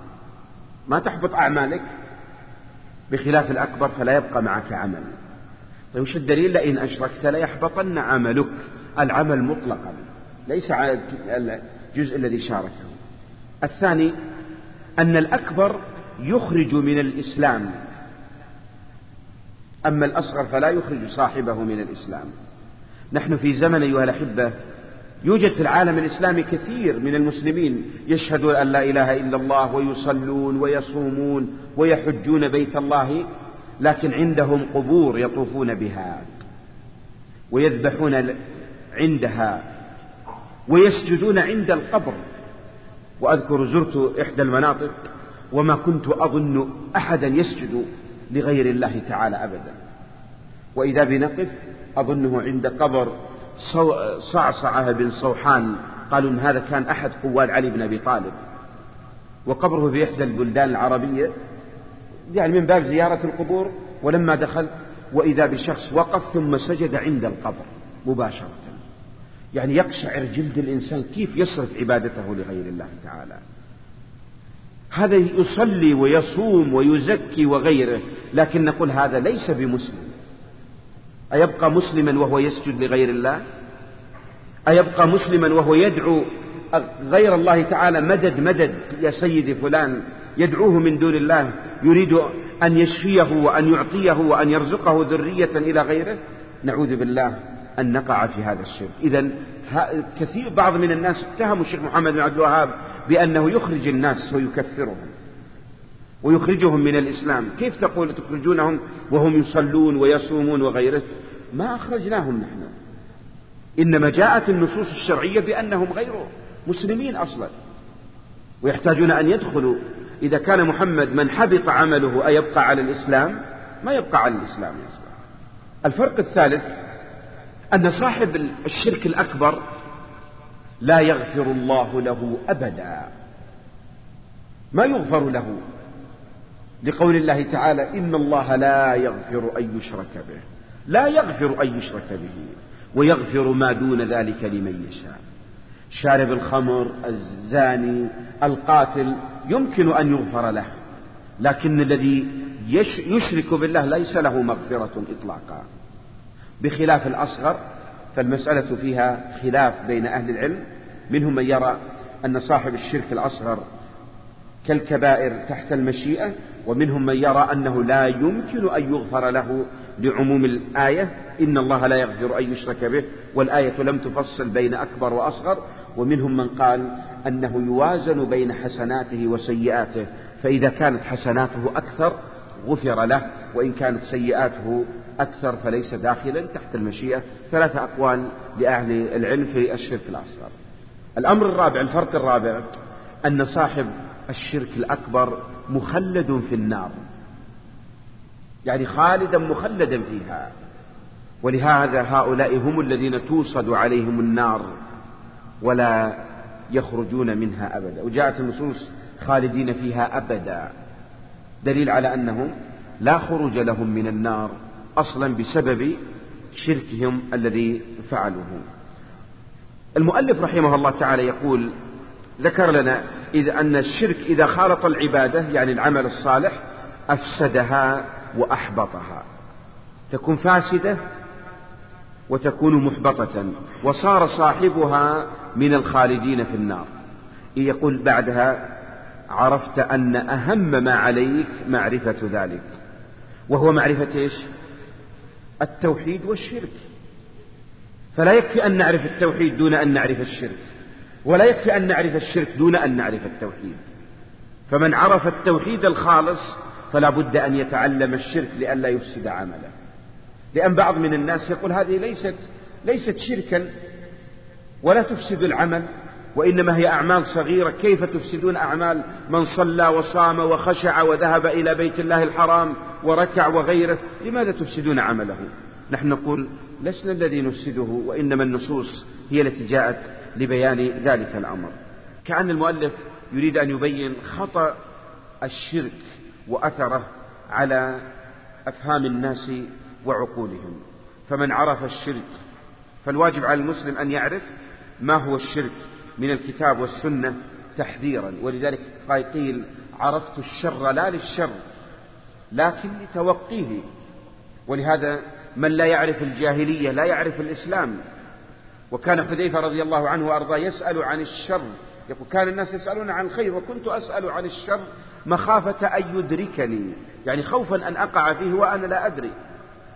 ما تحبط أعمالك؟ بخلاف الأكبر فلا يبقى معك عمل. طيب وش الدليل لئن أشركت ليحبطن عملك. العمل مطلقا ليس على الجزء الذي شاركه. الثاني أن الأكبر يخرج من الإسلام. أما الأصغر فلا يخرج صاحبه من الإسلام. نحن في زمن أيها الأحبة يوجد في العالم الإسلامي كثير من المسلمين يشهدون أن لا إله إلا الله ويصلون ويصومون ويحجون بيت الله لكن عندهم قبور يطوفون بها ويذبحون عندها ويسجدون عند القبر. وأذكر زرت إحدى المناطق وما كنت أظن أحدا يسجد لغير الله تعالى أبدا. وإذا بنقف أظنه عند قبر صعصعة بن صوحان قالوا إن هذا كان أحد قواد علي بن أبي طالب. وقبره في إحدى البلدان العربية يعني من باب زيارة القبور ولما دخل وإذا بشخص وقف ثم سجد عند القبر مباشرة. يعني يقشعر جلد الإنسان كيف يصرف عبادته لغير الله تعالى. هذا يصلي ويصوم ويزكي وغيره لكن نقول هذا ليس بمسلم. أيبقى مسلما وهو يسجد لغير الله؟ أيبقى مسلما وهو يدعو غير الله تعالى مدد مدد يا سيدي فلان يدعوه من دون الله يريد أن يشفيه وأن يعطيه وأن يرزقه ذرية إلى غيره؟ نعوذ بالله أن نقع في هذا الشرك. إذا كثير بعض من الناس اتهموا الشيخ محمد بن عبد الوهاب بأنه يخرج الناس ويكفرهم ويخرجهم من الإسلام. كيف تقول تخرجونهم وهم يصلون ويصومون وغيره؟ ما أخرجناهم نحن. إنما جاءت النصوص الشرعية بأنهم غير مسلمين أصلا. ويحتاجون أن يدخلوا. إذا كان محمد من حبط عمله أيبقى على الإسلام؟ ما يبقى على الإسلام يا الفرق الثالث أن صاحب الشرك الأكبر لا يغفر الله له أبدا. ما يغفر له؟ لقول الله تعالى إن الله لا يغفر أن يشرك به. لا يغفر أن يشرك به ويغفر ما دون ذلك لمن يشاء. شارب الخمر الزاني القاتل يمكن أن يغفر له لكن الذي يشرك بالله ليس له مغفرة إطلاقا. بخلاف الأصغر فالمسألة فيها خلاف بين أهل العلم. منهم من يرى أن صاحب الشرك الأصغر كالكبائر تحت المشيئة ومنهم من يرى أنه لا يمكن أن يغفر له لعموم الآية. إن الله لا يغفر أن يشرك به والآية لم تفصل بين أكبر وأصغر. ومنهم من قال أنه يوازن بين حسناته وسيئاته فإذا كانت حسناته أكثر غفر له وإن كانت سيئاته أكثر فليس داخلا تحت المشيئة. ثلاثة أقوال لأهل العلم في الشرك الأصغر. الأمر الرابع الفرق الرابع أن صاحب الشرك الأكبر مخلد في النار. يعني خالدا مخلدا فيها. ولهذا هؤلاء هم الذين توصد عليهم النار ولا يخرجون منها أبدا. وجاءت النصوص خالدين فيها أبدا. دليل على أنهم لا خروج لهم من النار أصلا بسبب شركهم الذي فعلوه. المؤلف رحمه الله تعالى يقول ذكر لنا إذا أن الشرك إذا خالط العبادة يعني العمل الصالح أفسدها وأحبطها. تكون فاسدة وتكون محبطة وصار صاحبها من الخالدين في النار. يقول بعدها عرفت أن أهم ما عليك معرفة ذلك. وهو معرفة إيش؟ التوحيد والشرك. فلا يكفي أن نعرف التوحيد دون أن نعرف الشرك. ولا يكفي أن نعرف الشرك دون أن نعرف التوحيد. فمن عرف التوحيد الخالص فلا بد أن يتعلم الشرك لئلا يفسد عمله. لأن بعض من الناس يقول هذه ليست ليست شركا ولا تفسد العمل. وإنما هي أعمال صغيرة. كيف تفسدون أعمال من صلى وصام وخشع وذهب إلى بيت الله الحرام وركع وغيره؟ لماذا تفسدون عمله؟ نحن نقول لسنا الذي نفسده وإنما النصوص هي التي جاءت لبيان ذلك الأمر. كأن المؤلف يريد أن يبين خطأ الشرك وأثره على أفهام الناس وعقولهم. فمن عرف الشرك فالواجب على المسلم أن يعرف ما هو الشرك. من الكتاب والسنة تحذيرا. ولذلك قيل عرفت الشر لا للشر لكن لتوقيه. ولهذا من لا يعرف الجاهلية لا يعرف الإسلام. وكان حذيفة رضي الله عنه وأرضاه يسأل عن الشر. يقول كان الناس يسألون عن الخير وكنت أسأل عن الشر مخافة أن يدركني يعني خوفا أن أقع فيه وأنا لا أدري.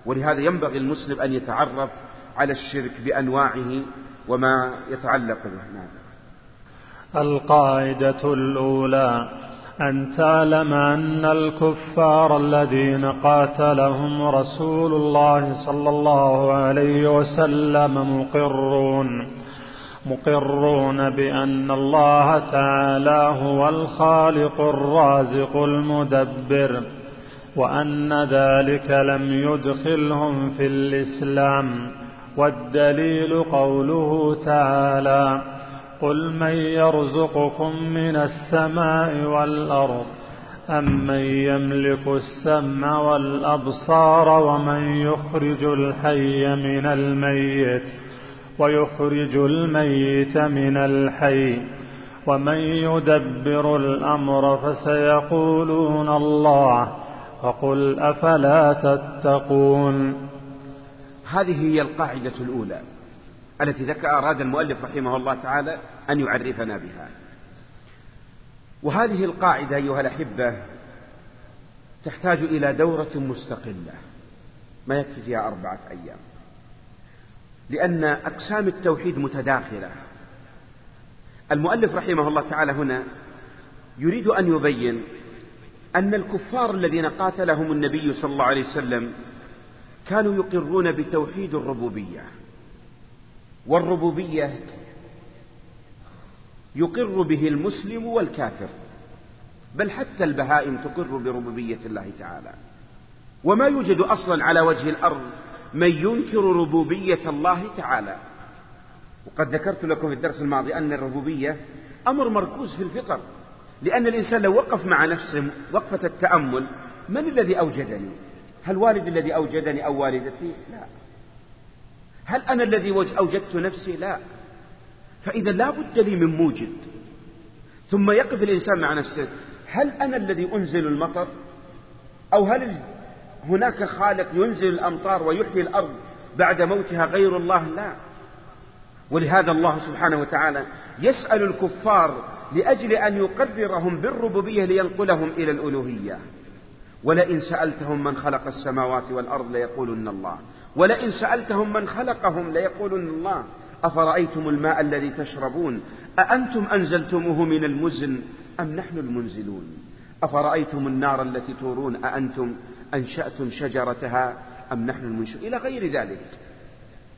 ولهذا ينبغي المسلم أن يتعرف على الشرك بأنواعه وما يتعلق به. نعم. القاعدة الأولى أن تعلم أن الكفار الذين قاتلهم رسول الله صلى الله عليه وسلم مقرون مقرون بأن الله تعالى هو الخالق الرازق المدبر وأن ذلك لم يدخلهم في الإسلام والدليل قوله تعالى قل من يرزقكم من السماء والأرض أمن يملك السمع والأبصار ومن يخرج الحي من الميت ويخرج الميت من الحي ومن يدبر الأمر فسيقولون الله فقل أفلا تتقون هذه هي القاعدة الأولى. التي ذكر أراد المؤلف رحمه الله تعالى أن يعرفنا بها. وهذه القاعدة أيها الأحبة تحتاج إلى دورة مستقلة. ما يكفي فيها أربعة أيام. لأن أقسام التوحيد متداخلة. المؤلف رحمه الله تعالى هنا يريد أن يبين أن الكفار الذين قاتلهم النبي صلى الله عليه وسلم كانوا يقرون بتوحيد الربوبية. والربوبية يقر به المسلم والكافر بل حتى البهائم تقر بربوبية الله تعالى. وما يوجد أصلا على وجه الأرض من ينكر ربوبية الله تعالى. وقد ذكرت لكم في الدرس الماضي أن الربوبية أمر مركوز في الفطر لأن الإنسان لو وقف مع نفسه وقفة التأمل من الذي أوجدني؟ هل والدي الذي أوجدني أو والدتي؟ لا. هل أنا الذي أوجدت نفسي؟ لا. فإذا لا بد لي من موجد. ثم يقف الإنسان مع نفسه. هل أنا الذي أنزل المطر؟ أو هل هناك خالق ينزل الأمطار ويحيي الأرض بعد موتها غير الله؟ لا. ولهذا الله سبحانه وتعالى يسأل الكفار لأجل أن يقررهم بالربوبية لينقلهم إلى الألوهية. ولئن سألتهم من خلق السماوات والأرض ليقولن الله. ولئن سألتهم من خلقهم ليقولن الله. أفرأيتم الماء الذي تشربون؟ أأنتم أنزلتموه من المزن أم نحن المنزلون؟ أفرأيتم النار التي تورون؟ أأنتم أنشأتم شجرتها أم نحن المنشئون؟ إلى غير ذلك.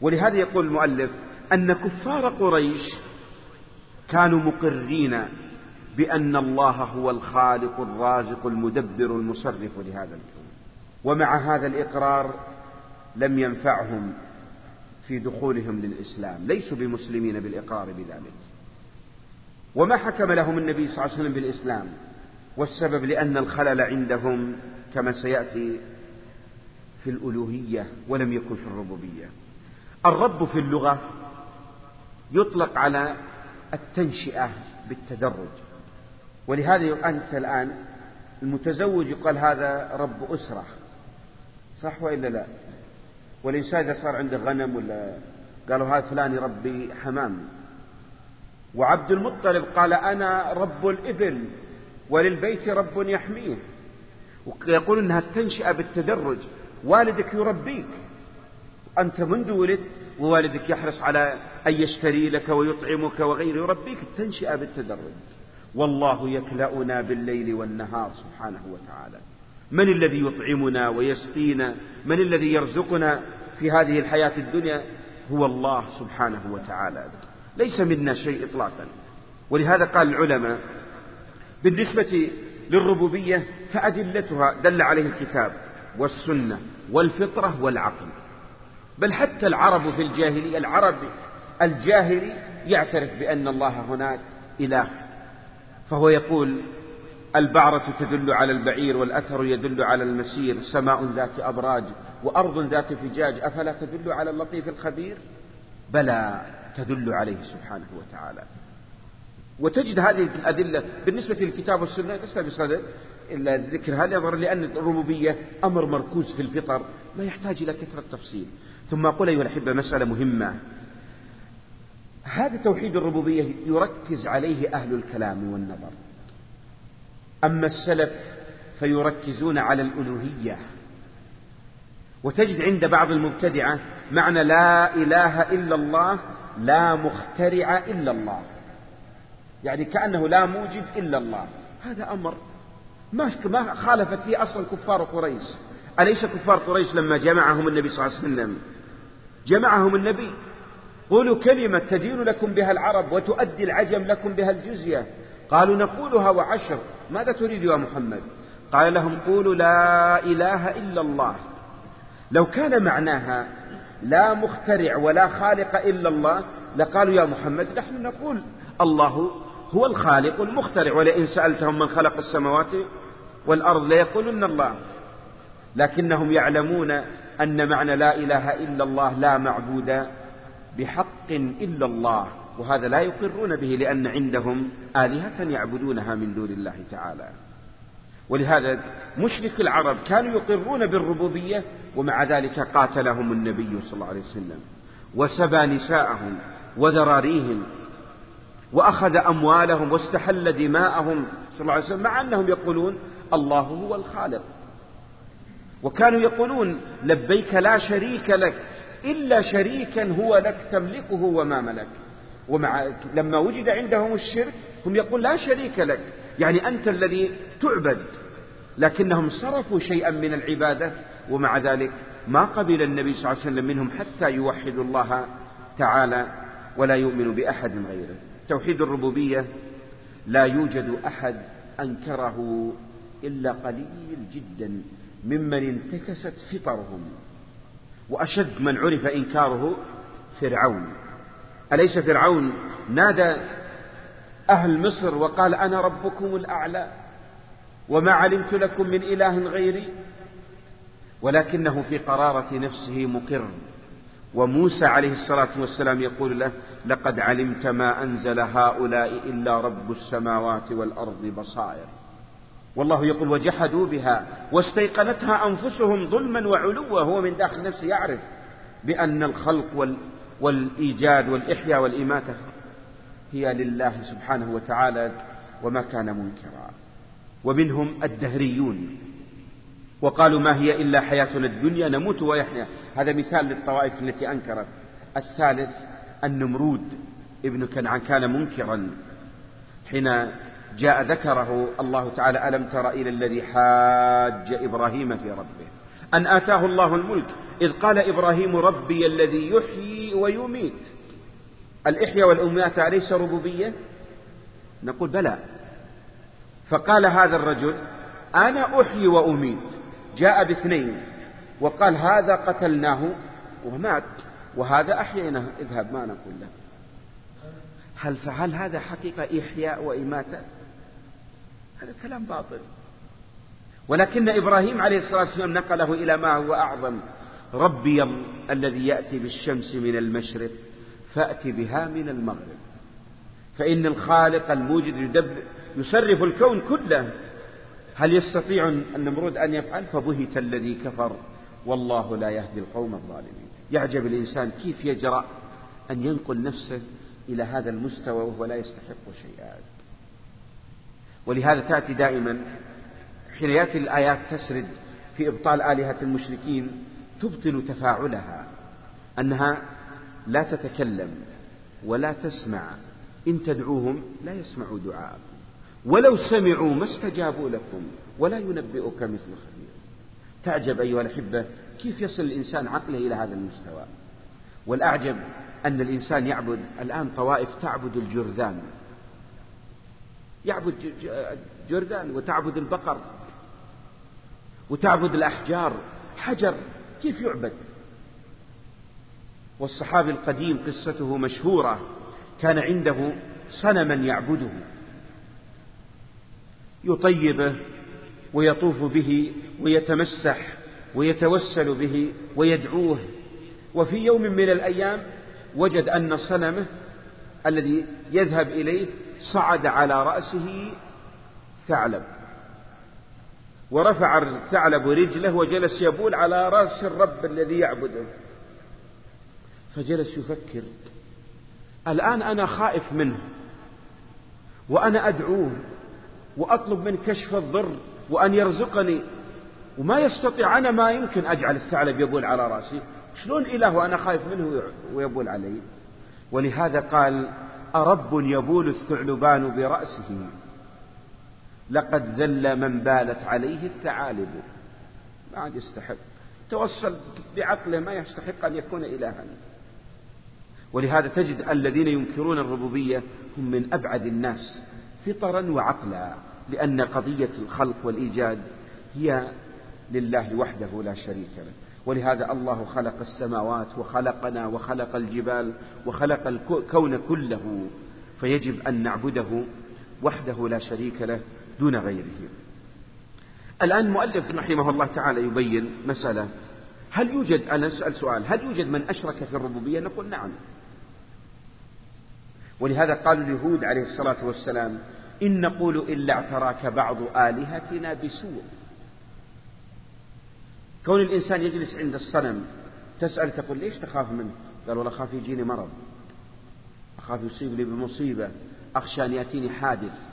ولهذا يقول المؤلف أن كفار قريش كانوا مقرين بأن الله هو الخالق الرازق المدبر المصرف لهذا الكون. ومع هذا الإقرار لم ينفعهم في دخولهم للإسلام ليسوا بمسلمين بالإقرار بذلك. وما حكم لهم النبي صلى الله عليه وسلم بالإسلام؟ والسبب لأن الخلل عندهم كما سيأتي في الألوهية ولم يكن في الربوبية. الرب في اللغة يطلق على التنشئة بالتدرج. ولهذا أنت الآن المتزوج يقال هذا رب أسرة صح وإلا لا؟ والإنسان إذا صار عنده غنم ولا قالوا هذا فلان يربي حمام. وعبد المطلب قال أنا رب الإبل وللبيت رب يحميه. ويقول أنها التنشئة بالتدرج. والدك يربيك. أنت منذ ولدت ووالدك يحرص على أن يشتري لك ويطعمك وغيره. يربيك التنشئة بالتدرج. والله يكلأنا بالليل والنهار سبحانه وتعالى. من الذي يطعمنا ويسقينا؟ من الذي يرزقنا في هذه الحياة الدنيا؟ هو الله سبحانه وتعالى. ليس منا شيء إطلاقا. ولهذا قال العلماء بالنسبة للربوبية فأدلتها دل عليه الكتاب والسنة والفطرة والعقل. بل حتى العرب في الجاهلية العرب الجاهلي يعترف بأن الله هناك إله. فهو يقول البعرة تدل على البعير والأثر يدل على المسير سماء ذات أبراج وأرض ذات فجاج أفلا تدل على اللطيف الخبير؟ بلى تدل عليه سبحانه وتعالى. وتجد هذه الأدلة بالنسبة للكتاب والسنة ليس بصدد إلا ذكر هذا نظرا لأن الربوبية أمر مركوز في الفطر ما يحتاج إلى كثرة تفصيل ثم أقول أيها الأحبة مسألة مهمة. هذا توحيد الربوبية يركز عليه أهل الكلام والنظر. أما السلف فيركزون على الألوهية. وتجد عند بعض المبتدعة معنى لا إله إلا الله لا مخترع إلا الله. يعني كأنه لا موجد إلا الله. هذا أمر ما خالفت فيه أصلا كفار قريش. أليس كفار قريش لما جمعهم النبي صلى الله عليه وسلم؟ جمعهم النبي. قولوا كلمة تدين لكم بها العرب وتؤدي العجم لكم بها الجزية. قالوا نقولها وعشر. ماذا تريد يا محمد؟ قال لهم قولوا لا إله إلا الله. لو كان معناها لا مخترع ولا خالق إلا الله لقالوا يا محمد نحن نقول الله هو الخالق المخترع ولئن سألتهم من خلق السماوات والأرض ليقولن الله. لكنهم يعلمون أن معنى لا إله إلا الله لا معبود بحق إلا الله. وهذا لا يقرون به لأن عندهم آلهة يعبدونها من دون الله تعالى. ولهذا مشرك العرب كانوا يقرون بالربوبية ومع ذلك قاتلهم النبي صلى الله عليه وسلم وسبى نساءهم وذراريهم وأخذ أموالهم واستحل دماءهم صلى الله عليه وسلم مع أنهم يقولون الله هو الخالق. وكانوا يقولون لبيك لا شريك لك إلا شريكا هو لك تملكه وما ملك. ومع لما وجد عندهم الشرك هم يقول لا شريك لك يعني أنت الذي تعبد لكنهم صرفوا شيئا من العبادة ومع ذلك ما قبل النبي صلى الله عليه وسلم منهم حتى يوحدوا الله تعالى ولا يؤمن بأحد غيره. توحيد الربوبية لا يوجد أحد أنكره إلا قليل جدا ممن انتكست فطرهم وأشد من عرف إنكاره فرعون. أليس فرعون نادى أهل مصر وقال أنا ربكم الأعلى وما علمت لكم من إله غيري؟ ولكنه في قرارة نفسه مقر. وموسى عليه الصلاة والسلام يقول له لقد علمت ما أنزل هؤلاء إلا رب السماوات والأرض بصائر. والله يقول وجحدوا بها واستيقنتها أنفسهم ظلما وعلوا هو من داخل نفسه يعرف بأن الخلق والإيجاد والإحياء والإماتة هي لله سبحانه وتعالى وما كان منكرا. ومنهم الدهريون. وقالوا ما هي إلا حياتنا الدنيا نموت ويحيا. هذا مثال للطوائف التي أنكرت. الثالث النمرود. ابن كنعان كان منكرا. حين جاء ذكره الله تعالى ألم تر إلى الذي حاج إبراهيم في ربه. أن آتاه الله الملك. إذ قال إبراهيم ربي الذي يحيي ويميت. الإحياء والأماتة أليس ربوبية؟ نقول بلى. فقال هذا الرجل أنا أحيي وأميت. جاء باثنين وقال هذا قتلناه ومات وهذا أحييناه. اذهب ما نقول له. هل فعل هذا حقيقة إحياء وإماتة؟ هذا كلام باطل. ولكن إبراهيم عليه الصلاة والسلام نقله إلى ما هو أعظم. ربي الذي يأتي بالشمس من المشرق فأت بها من المغرب. فإن الخالق الموجد يدب يصرف الكون كله. هل يستطيع النمرود أن يفعل؟ فبهت الذي كفر. والله لا يهدي القوم الظالمين. يعجب الإنسان كيف يجرأ أن ينقل نفسه إلى هذا المستوى وهو لا يستحق شيئا. ولهذا تأتي دائما حين يأتي الآيات تسرد في إبطال آلهة المشركين تبطل تفاعلها أنها لا تتكلم ولا تسمع إن تدعوهم لا يسمعوا دعاءكم ولو سمعوا ما استجابوا لكم ولا ينبئك مثل خبير. تعجب أيها الأحبة كيف يصل الإنسان عقله إلى هذا المستوى؟ والأعجب أن الإنسان يعبد الآن طوائف تعبد الجرذان. يعبد جردان وتعبد البقر. وتعبد الأحجار حجر كيف يعبد؟ والصحابي القديم قصته مشهورة كان عنده صنما يعبده. يطيبه ويطوف به ويتمسح ويتوسل به ويدعوه. وفي يوم من الأيام وجد أن صنمه الذي يذهب إليه صعد على رأسه ثعلب. ورفع الثعلب رجله وجلس يبول على رأس الرب الذي يعبده. فجلس يفكر. الآن أنا خائف منه وأنا أدعوه وأطلب من كشف الضر وأن يرزقني. وما يستطيع أنا ما يمكن أجعل الثعلب يبول على رأسي. شلون إله وأنا خايف منه ويبول علي؟ ولهذا قال أرب يبول الثعلبان برأسه. لقد ذل من بالت عليه الثعالب. ما عاد يستحق. توصل بعقله ما يستحق أن يكون إلها. ولهذا تجد الذين ينكرون الربوبية هم من أبعد الناس فطرا وعقلا لأن قضية الخلق والإيجاد هي لله وحده لا شريك له. ولهذا الله خلق السماوات وخلقنا وخلق الجبال وخلق الكون كله. فيجب أن نعبده وحده لا شريك له. دون غيره. الآن المؤلف رحمه الله تعالى يبين مسألة. هل يوجد أنا أسأل سؤال هل يوجد من أشرك في الربوبية؟ نقول نعم. ولهذا قال اليهود عليه الصلاة والسلام إن نقول إلا اعتراك بعض آلهتنا بسوء. كون الإنسان يجلس عند الصنم تسأل تقول ليش تخاف منه؟ قال والله خاف يجيني مرض. أخاف يصيبني بمصيبة. أخشى أن يأتيني حادث.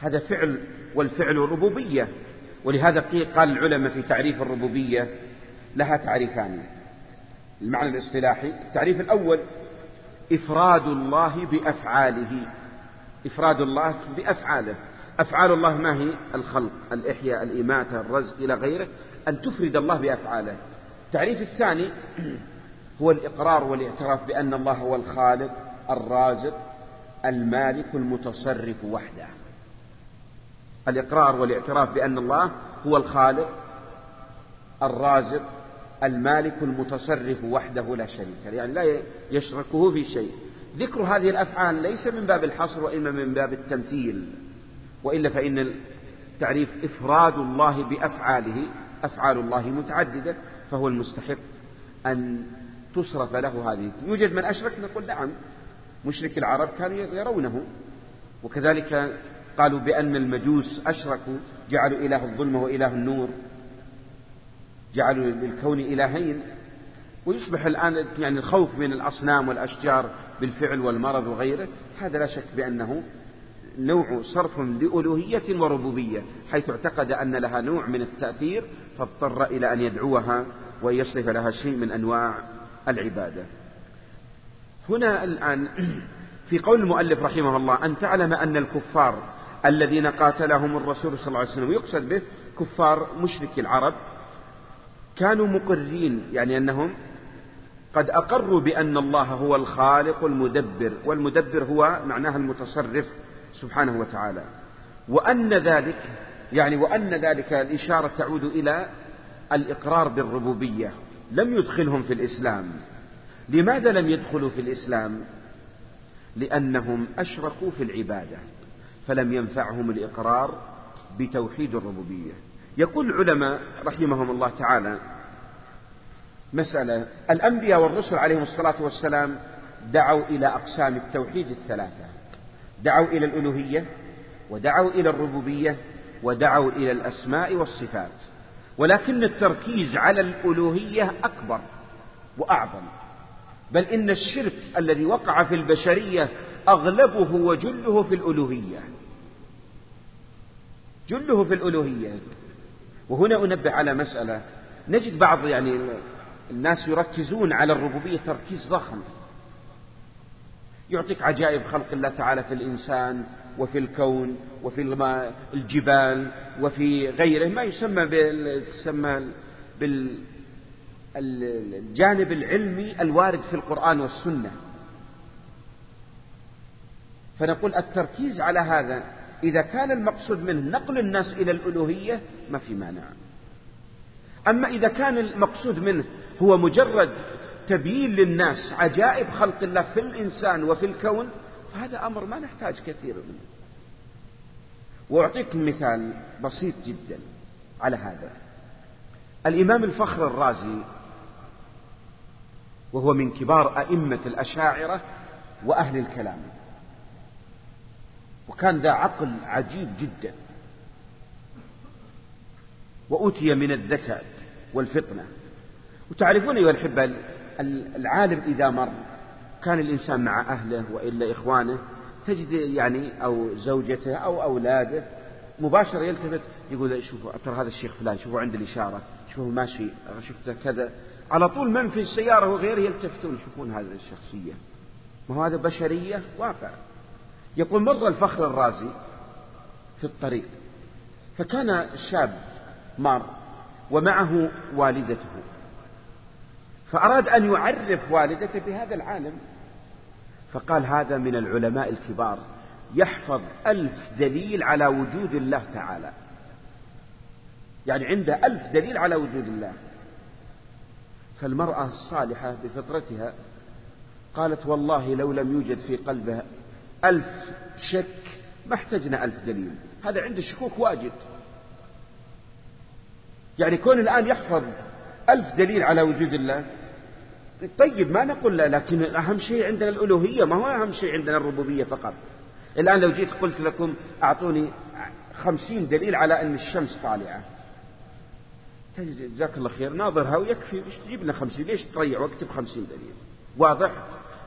هذا فعل والفعل ربوبية. ولهذا قال العلماء في تعريف الربوبية لها تعريفان. المعنى الاصطلاحي التعريف الأول إفراد الله بأفعاله. إفراد الله بأفعاله. أفعال الله ما هي؟ الخلق الإحياء الإماتة الرزق إلى غيره. أن تفرد الله بأفعاله. التعريف الثاني هو الإقرار والاعتراف بأن الله هو الخالق الرازق المالك المتصرف وحده. الإقرار والاعتراف بأن الله هو الخالق الرازق المالك المتصرف وحده لا شريك يعني لا يشركه في شيء. ذكر هذه الأفعال ليس من باب الحصر وإنما من باب التمثيل وإلا فإن التعريف إفراد الله بأفعاله أفعال الله متعددة فهو المستحق أن تصرف له هذه. يوجد من أشرك نقول نعم مشرك العرب كانوا يرونه وكذلك قالوا بأن المجوس أشركوا جعلوا إله الظلمة وإله النور جعلوا للكون إلهين. ويصبح الآن يعني الخوف من الأصنام والأشجار بالفعل والمرض وغيره هذا لا شك بأنه نوع صرف لألوهية وربوبية حيث اعتقد أن لها نوع من التأثير فاضطر إلى أن يدعوها ويصرف لها شيء من أنواع العبادة. هنا الآن في قول المؤلف رحمه الله أن تعلم أن الكفار الذين قاتلهم الرسول صلى الله عليه وسلم. يقصد به كفار مشركي العرب. كانوا مقرين يعني أنهم قد أقروا بأن الله هو الخالق المدبر والمدبر هو معناها المتصرف سبحانه وتعالى. وأن ذلك يعني وأن ذلك الإشارة تعود إلى الإقرار بالربوبية. لم يدخلهم في الإسلام. لماذا لم يدخلوا في الإسلام؟ لأنهم أشركوا في العبادة. فلم ينفعهم الإقرار بتوحيد الربوبية. يقول العلماء رحمهم الله تعالى مسألة الأنبياء والرسل عليهم الصلاة والسلام دعوا إلى أقسام التوحيد الثلاثة دعوا إلى الألوهية ودعوا إلى الربوبية ودعوا إلى الأسماء والصفات. ولكن التركيز على الألوهية أكبر وأعظم. بل إن الشرك الذي وقع في البشرية أغلبه وجله في الألوهية. جله في الألوهية. وهنا أنبه على مسألة. نجد بعض يعني الناس يركزون على الربوبية تركيز ضخم. يعطيك عجائب خلق الله تعالى في الإنسان وفي الكون وفي الجبال وفي غيره. ما يسمى يسمى بالجانب العلمي الوارد في القرآن والسنة. فنقول التركيز على هذا إذا كان المقصود منه نقل الناس إلى الألوهية ما في مانع. أما إذا كان المقصود منه هو مجرد تبيين للناس عجائب خلق الله في الإنسان وفي الكون فهذا أمر ما نحتاج كثير منه. وأعطيكم مثال بسيط جدا على هذا. الإمام الفخر الرازي وهو من كبار أئمة الأشاعرة وأهل الكلام. وكان ذا عقل عجيب جدا. وأوتي من الذكاء والفطنة. وتعرفون أيها الأحبة العالم إذا مر كان الإنسان مع أهله وإلا إخوانه تجد يعني أو زوجته أو أولاده مباشرة يلتفت يقول شوفوا ترى هذا الشيخ فلان شوفوا عند الإشارة شوفوا ماشي شفته كذا. على طول من في السيارة وغيره يلتفتون يشوفون هذه الشخصية. ما هو هذا؟ بشرية واقع يقول مر الفخر الرازي في الطريق فكان شاب مار ومعه والدته فأراد أن يعرف والدته بهذا العالم فقال هذا من العلماء الكبار يحفظ ألف دليل على وجود الله تعالى يعني عنده ألف دليل على وجود الله. فالمرأة الصالحة بفطرتها قالت والله لو لم يوجد في قلبها ألف شك ما احتجنا ألف دليل. هذا عند الشكوك واجد. يعني كون الآن يحفظ ألف دليل على وجود الله طيب ما نقول لا لكن أهم شيء عندنا الألوهية ما هو أهم شيء عندنا الربوبية فقط؟ الآن لو جيت قلت لكم أعطوني خمسين دليل على أن الشمس طالعة. جزاك الله خير ناظرها ويكفي إيش تجيب لنا خمسين؟ ليش تضيع وقت بخمسين دليل؟ واضح؟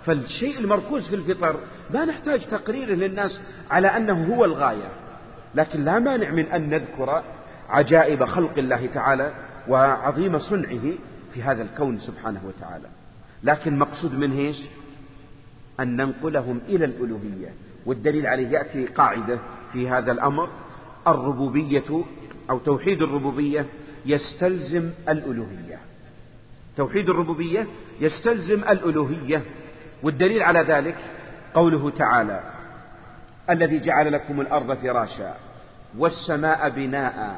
فالشيء المركوز في الفطر ما نحتاج تقريره للناس على أنه هو الغاية. لكن لا مانع من أن نذكر عجائب خلق الله تعالى وعظيم صنعه في هذا الكون سبحانه وتعالى. لكن مقصود منه إيش؟ أن ننقلهم إلى الألوهية. والدليل عليه يأتي قاعدة في هذا الأمر. الربوبية أو توحيد الربوبية يستلزم الألوهية. توحيد الربوبية يستلزم الألوهية. والدليل على ذلك قوله تعالى الذي جعل لكم الأرض فراشا والسماء بناء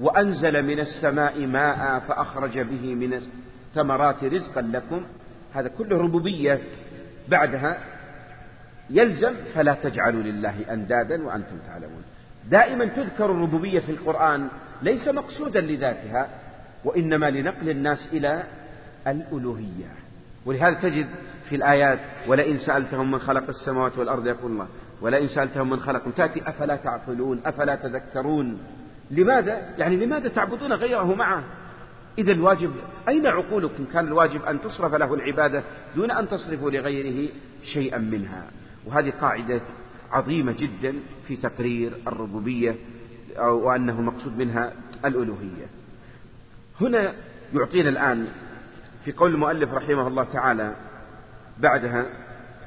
وأنزل من السماء ماء فأخرج به من الثمرات رزقا لكم. هذا كله ربوبية. بعدها يلزم فلا تجعلوا لله أندادا وأنتم تعلمون. دائما تذكر الربوبية في القرآن ليس مقصودا لذاتها وإنما لنقل الناس إلى الألوهية. ولهذا تجد في الآيات ولئن سألتهم من خلق السماوات والأرض يقول الله ولئن سألتهم من خلقهم تأتي أفلا تعقلون؟ أفلا تذكرون؟ لماذا؟ يعني لماذا تعبدون غيره معه؟ إذا الواجب أين عقولكم؟ كان الواجب أن تصرف له العبادة دون أن تصرفوا لغيره شيئا منها. وهذه قاعدة عظيمة جدا في تقرير الربوبية وأنه المقصود منها الألوهية. هنا يعطينا الآن في قول المؤلف رحمه الله تعالى بعدها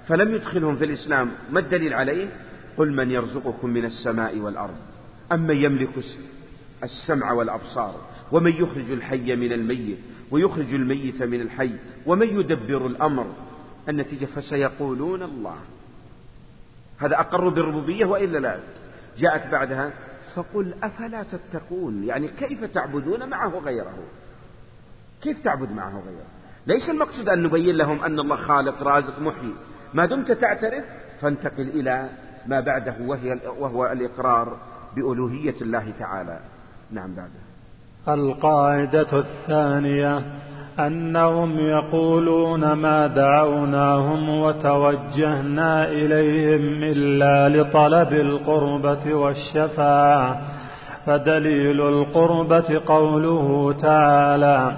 فلم يدخلهم في الإسلام ما الدليل عليه؟ قل من يرزقكم من السماء والأرض أما يملك السمع والأبصار ومن يخرج الحي من الميت ويخرج الميت من الحي ومن يدبر الأمر؟ النتيجة فسيقولون الله. هذا أقر بالربوبية وإلا لا؟ جاءت بعدها فقل أفلا تتقون؟ يعني كيف تعبدون معه غيره؟ كيف تعبد معه غيره؟ ليس المقصود أن نبين لهم أن الله خالق رازق محيي. ما دمت تعترف فانتقل إلى ما بعده وهي وهو الإقرار بألوهية الله تعالى. نعم بعده القاعدة الثانية أنهم يقولون ما دعوناهم وتوجهنا إليهم إلا لطلب القربة والشفاعة. فدليل القربة قوله تعالى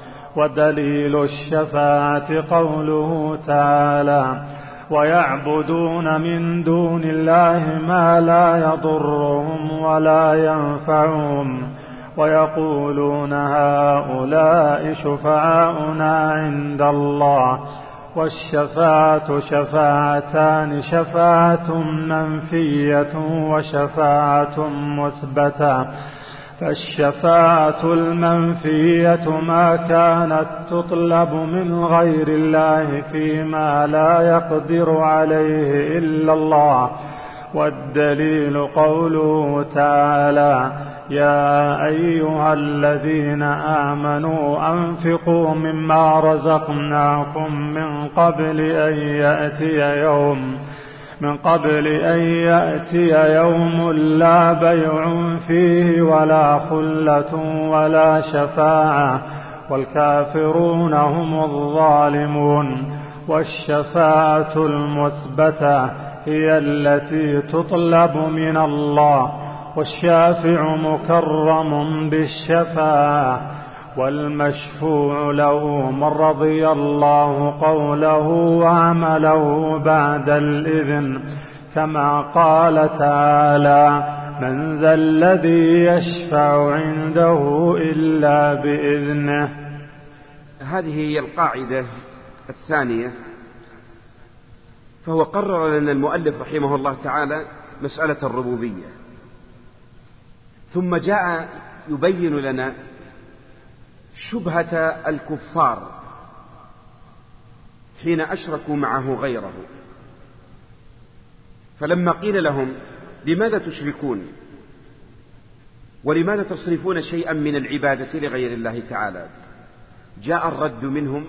ودليل الشفاعة قوله تعالى ويعبدون من دون الله ما لا يضرهم ولا ينفعهم ويقولون هؤلاء شفعاؤنا عند الله والشفاعة شفاعتان شفاعة منفية وشفاعة مثبتة. فالشفاعة المنفية ما كانت تطلب من غير الله فيما لا يقدر عليه إلا الله. والدليل قوله تعالى يا أيها الذين آمنوا أنفقوا مما رزقناكم من قبل أن يأتي يوم من قبل أن يأتي يوم لا بيع فيه ولا خلة ولا شفاعة والكافرون هم الظالمون. والشفاعة المثبتة هي التي تطلب من الله والشافع مكرم بالشفاعة. والمشفوع له من رضي الله قوله وعمله بعد الإذن كما قال تعالى من ذا الذي يشفع عنده إلا بإذنه هذه هي القاعدة الثانية. فهو قرر لنا المؤلف رحمه الله تعالى مسألة الربوبية. ثم جاء يبين لنا شبهة الكفار حين أشركوا معه غيره. فلما قيل لهم لماذا تشركون؟ ولماذا تصرفون شيئا من العبادة لغير الله تعالى؟ جاء الرد منهم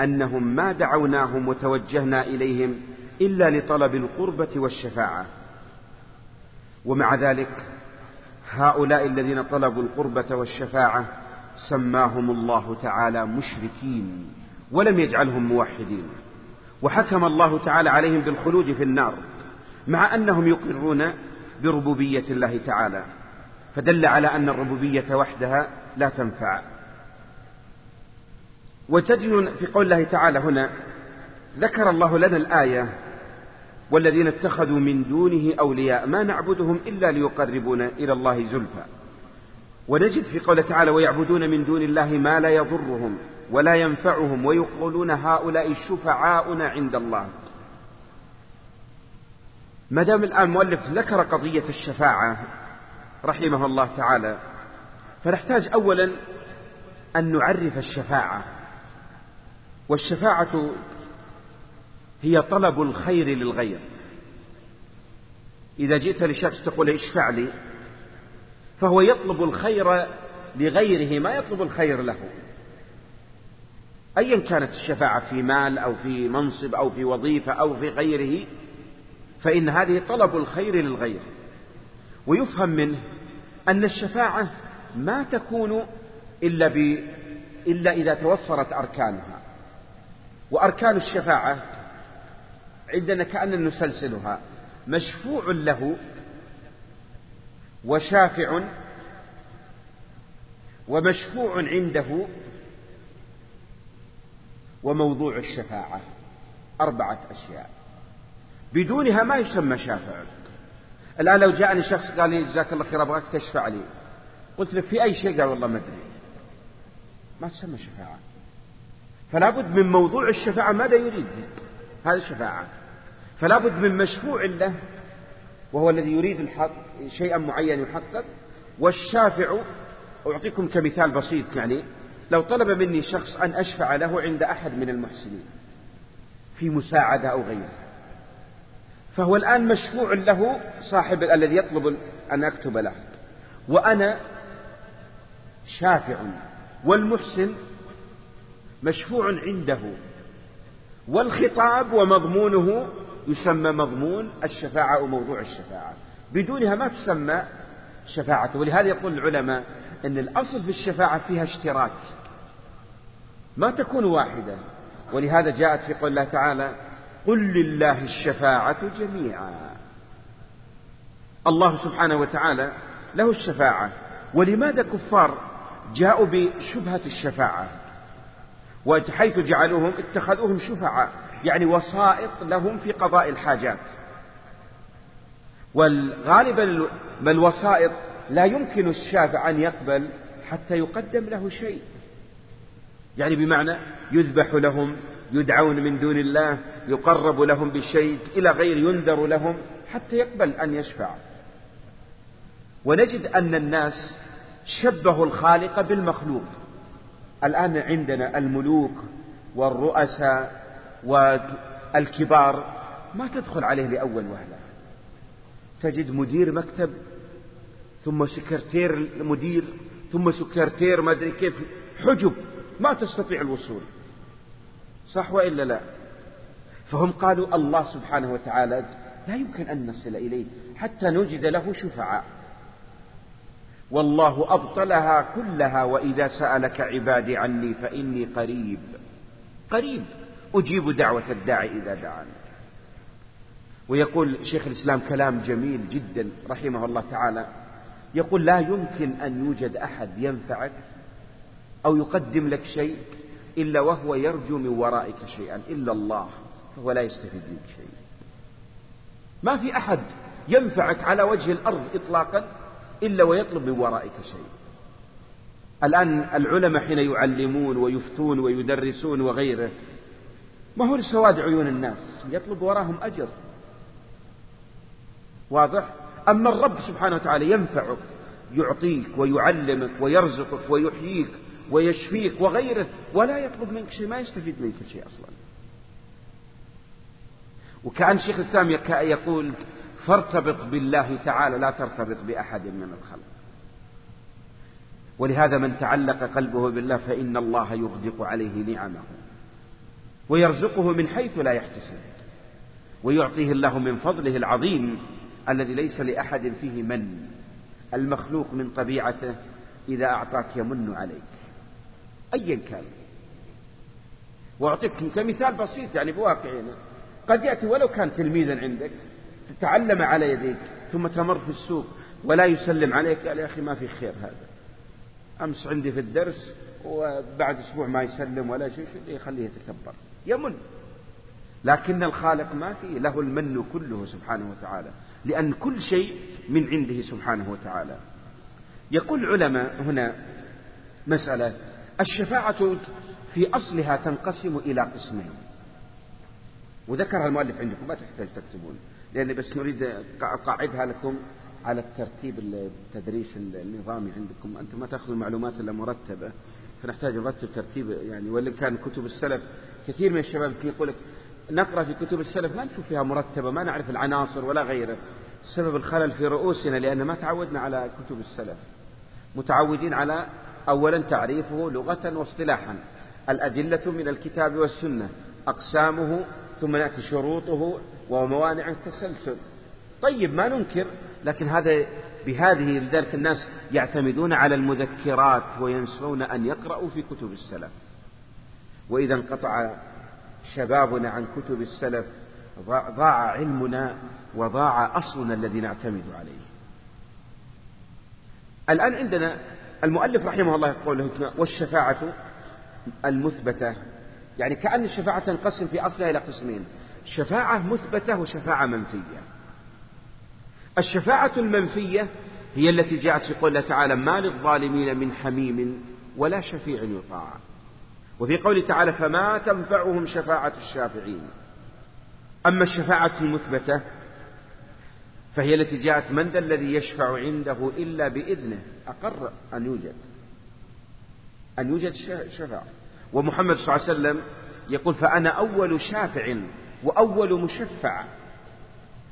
أنهم ما دعوناهم وتوجهنا إليهم إلا لطلب القربة والشفاعة. ومع ذلك هؤلاء الذين طلبوا القربة والشفاعة سماهم الله تعالى مشركين ولم يجعلهم موحدين وحكم الله تعالى عليهم بالخلود في النار مع أنهم يقرون بربوبية الله تعالى فدل على أن الربوبية وحدها لا تنفع. وتجد في قول الله تعالى هنا ذكر الله لنا الآية والذين اتخذوا من دونه أولياء ما نعبدهم إلا ليقربونا إلى الله زلفى. ونجد في قوله تعالى ويعبدون من دون الله ما لا يضرهم ولا ينفعهم ويقولون هؤلاء شفعاؤنا عند الله. ما دام الآن مؤلف ذكر قضية الشفاعة رحمه الله تعالى فنحتاج أولا أن نعرف الشفاعة. والشفاعة هي طلب الخير للغير. إذا جئت لشخص تقول اشفع لي فهو يطلب الخير لغيره ما يطلب الخير له. أيا كانت الشفاعة في مال أو في منصب أو في وظيفة أو في غيره فإن هذه طلب الخير للغير. ويفهم منه أن الشفاعة ما تكون إلا, ب... إلا إذا توفرت أركانها. وأركان الشفاعة عندنا كأننا نسلسلها مشفوع له وشافع ومشفوع عنده وموضوع الشفاعة أربعة أشياء. بدونها ما يسمى شافع. الآن لو جاءني شخص قال لي جزاك الله خير أبغاك تشفع لي. قلت لك في أي شيء؟ قال والله ما أدري. ما تسمى شفاعة. فلا بد من موضوع الشفاعة ماذا يريد؟ هذه الشفاعة فلا بد من مشفوع له وهو الذي يريد الحق شيئا معين يحقق. والشافع أعطيكم كمثال بسيط يعني لو طلب مني شخص أن أشفع له عند أحد من المحسنين في مساعدة أو غيره فهو الآن مشفوع له صاحب الذي يطلب أن أكتب له. وأنا شافع والمحسن مشفوع عنده والخطاب ومضمونه يسمى مضمون الشفاعة أو موضوع الشفاعة. بدونها ما تسمى شفاعة. ولهذا يقول العلماء أن الأصل في الشفاعة فيها اشتراك. ما تكون واحدة. ولهذا جاءت في قول الله تعالى قل لله الشفاعة جميعا. الله سبحانه وتعالى له الشفاعة. ولماذا كفار جاءوا بشبهة الشفاعة؟ وحيث جعلوهم اتخذوهم شفعاء. يعني وسائط لهم في قضاء الحاجات. والغالبا ما الوسائط لا يمكن الشافع أن يقبل حتى يقدم له شيء. يعني بمعنى يذبح لهم يدعون من دون الله يقرب لهم بشيء إلى غير ينذر لهم حتى يقبل أن يشفع. ونجد أن الناس شبهوا الخالق بالمخلوق. الآن عندنا الملوك والرؤساء والكبار ما تدخل عليه لأول وهلة. تجد مدير مكتب ثم سكرتير مدير ثم سكرتير ما أدري كيف حجب. ما تستطيع الوصول. صح وإلا لا؟ فهم قالوا الله سبحانه وتعالى لا يمكن أن نصل إليه حتى نجد له شفعاء. والله أبطلها كلها وإذا سألك عبادي عني فإني قريب. قريب. أجيب دعوة الداعي إذا دعاني ويقول شيخ الإسلام كلام جميل جدا رحمه الله تعالى. يقول لا يمكن أن يوجد أحد ينفعك أو يقدم لك شيء إلا وهو يرجو من ورائك شيئا إلا الله فهو لا يستفيد منك شيء. ما في أحد ينفعك على وجه الأرض إطلاقا إلا ويطلب من ورائك شيء. الآن العلماء حين يعلمون ويفتون ويدرسون وغيره ما هو لسواد عيون الناس؟ يطلب وراهم أجر. واضح؟ أما الرب سبحانه وتعالى ينفعك يعطيك ويعلمك ويرزقك ويحييك ويشفيك وغيره ولا يطلب منك شيء ما يستفيد منك شيء أصلا. وكأن شيخ الإسلام يقول فارتبط بالله تعالى لا ترتبط بأحد من الخلق. ولهذا من تعلق قلبه بالله فإن الله يغدق عليه نعمه. ويرزقه من حيث لا يحتسب ويعطيه الله من فضله العظيم الذي ليس لأحد فيه من المخلوق من طبيعته إذا أعطاك يمن عليك أيا كان. وأعطيك كمثال بسيط يعني بواقعنا قد يأتي ولو كان تلميذا عندك تتعلم على يديك ثم تمر في السوق ولا يسلم عليك قال يا أخي ما في خير هذا. أمس عندي في الدرس وبعد أسبوع ما يسلم ولا شيء يخليه يتكبر؟ يمن. لكن الخالق ما فيه له المن كله سبحانه وتعالى لأن كل شيء من عنده سبحانه وتعالى. يقول العلماء هنا مسألة الشفاعة في أصلها تنقسم إلى قسمين. وذكرها المؤلف عندكم ما تحتاج تكتبون لأن بس نريد أقاعدها لكم على الترتيب التدريس النظامي عندكم. أنتم ما تأخذوا المعلومات إلا مرتبة فنحتاج نرتب ترتيب يعني ولا كان كتب السلف كثير من الشباب يقول لك نقرأ في كتب السلف ما نشوف فيها مرتبة ما نعرف العناصر ولا غيره. سبب الخلل في رؤوسنا لأن ما تعودنا على كتب السلف. متعودين على أولا تعريفه لغة واصطلاحا. الأدلة من الكتاب والسنة. أقسامه ثم نأتي شروطه وموانع التسلسل. طيب ما ننكر لكن هذا بهذه لذلك الناس يعتمدون على المذكرات وينسون أن يقرأوا في كتب السلف. وإذا انقطع شبابنا عن كتب السلف ضاع علمنا وضاع أصلنا الذي نعتمد عليه. الآن عندنا المؤلف رحمه الله يقول والشفاعة المثبتة يعني كأن الشفاعة تنقسم في أصلها إلى قسمين شفاعة مثبتة وشفاعة منفية. الشفاعة المنفية هي التي جاءت في قوله تعالى ما للظالمين من حميم ولا شفيع يطاع. وفي قوله تعالى فما تنفعهم شفاعة الشافعين. أما الشفاعة المثبتة فهي التي جاءت من ذا الذي يشفع عنده إلا بإذنه. أقر أن يوجد. أن يوجد شفاعة. ومحمد صلى الله عليه وسلم يقول فأنا أول شافع وأول مشفع.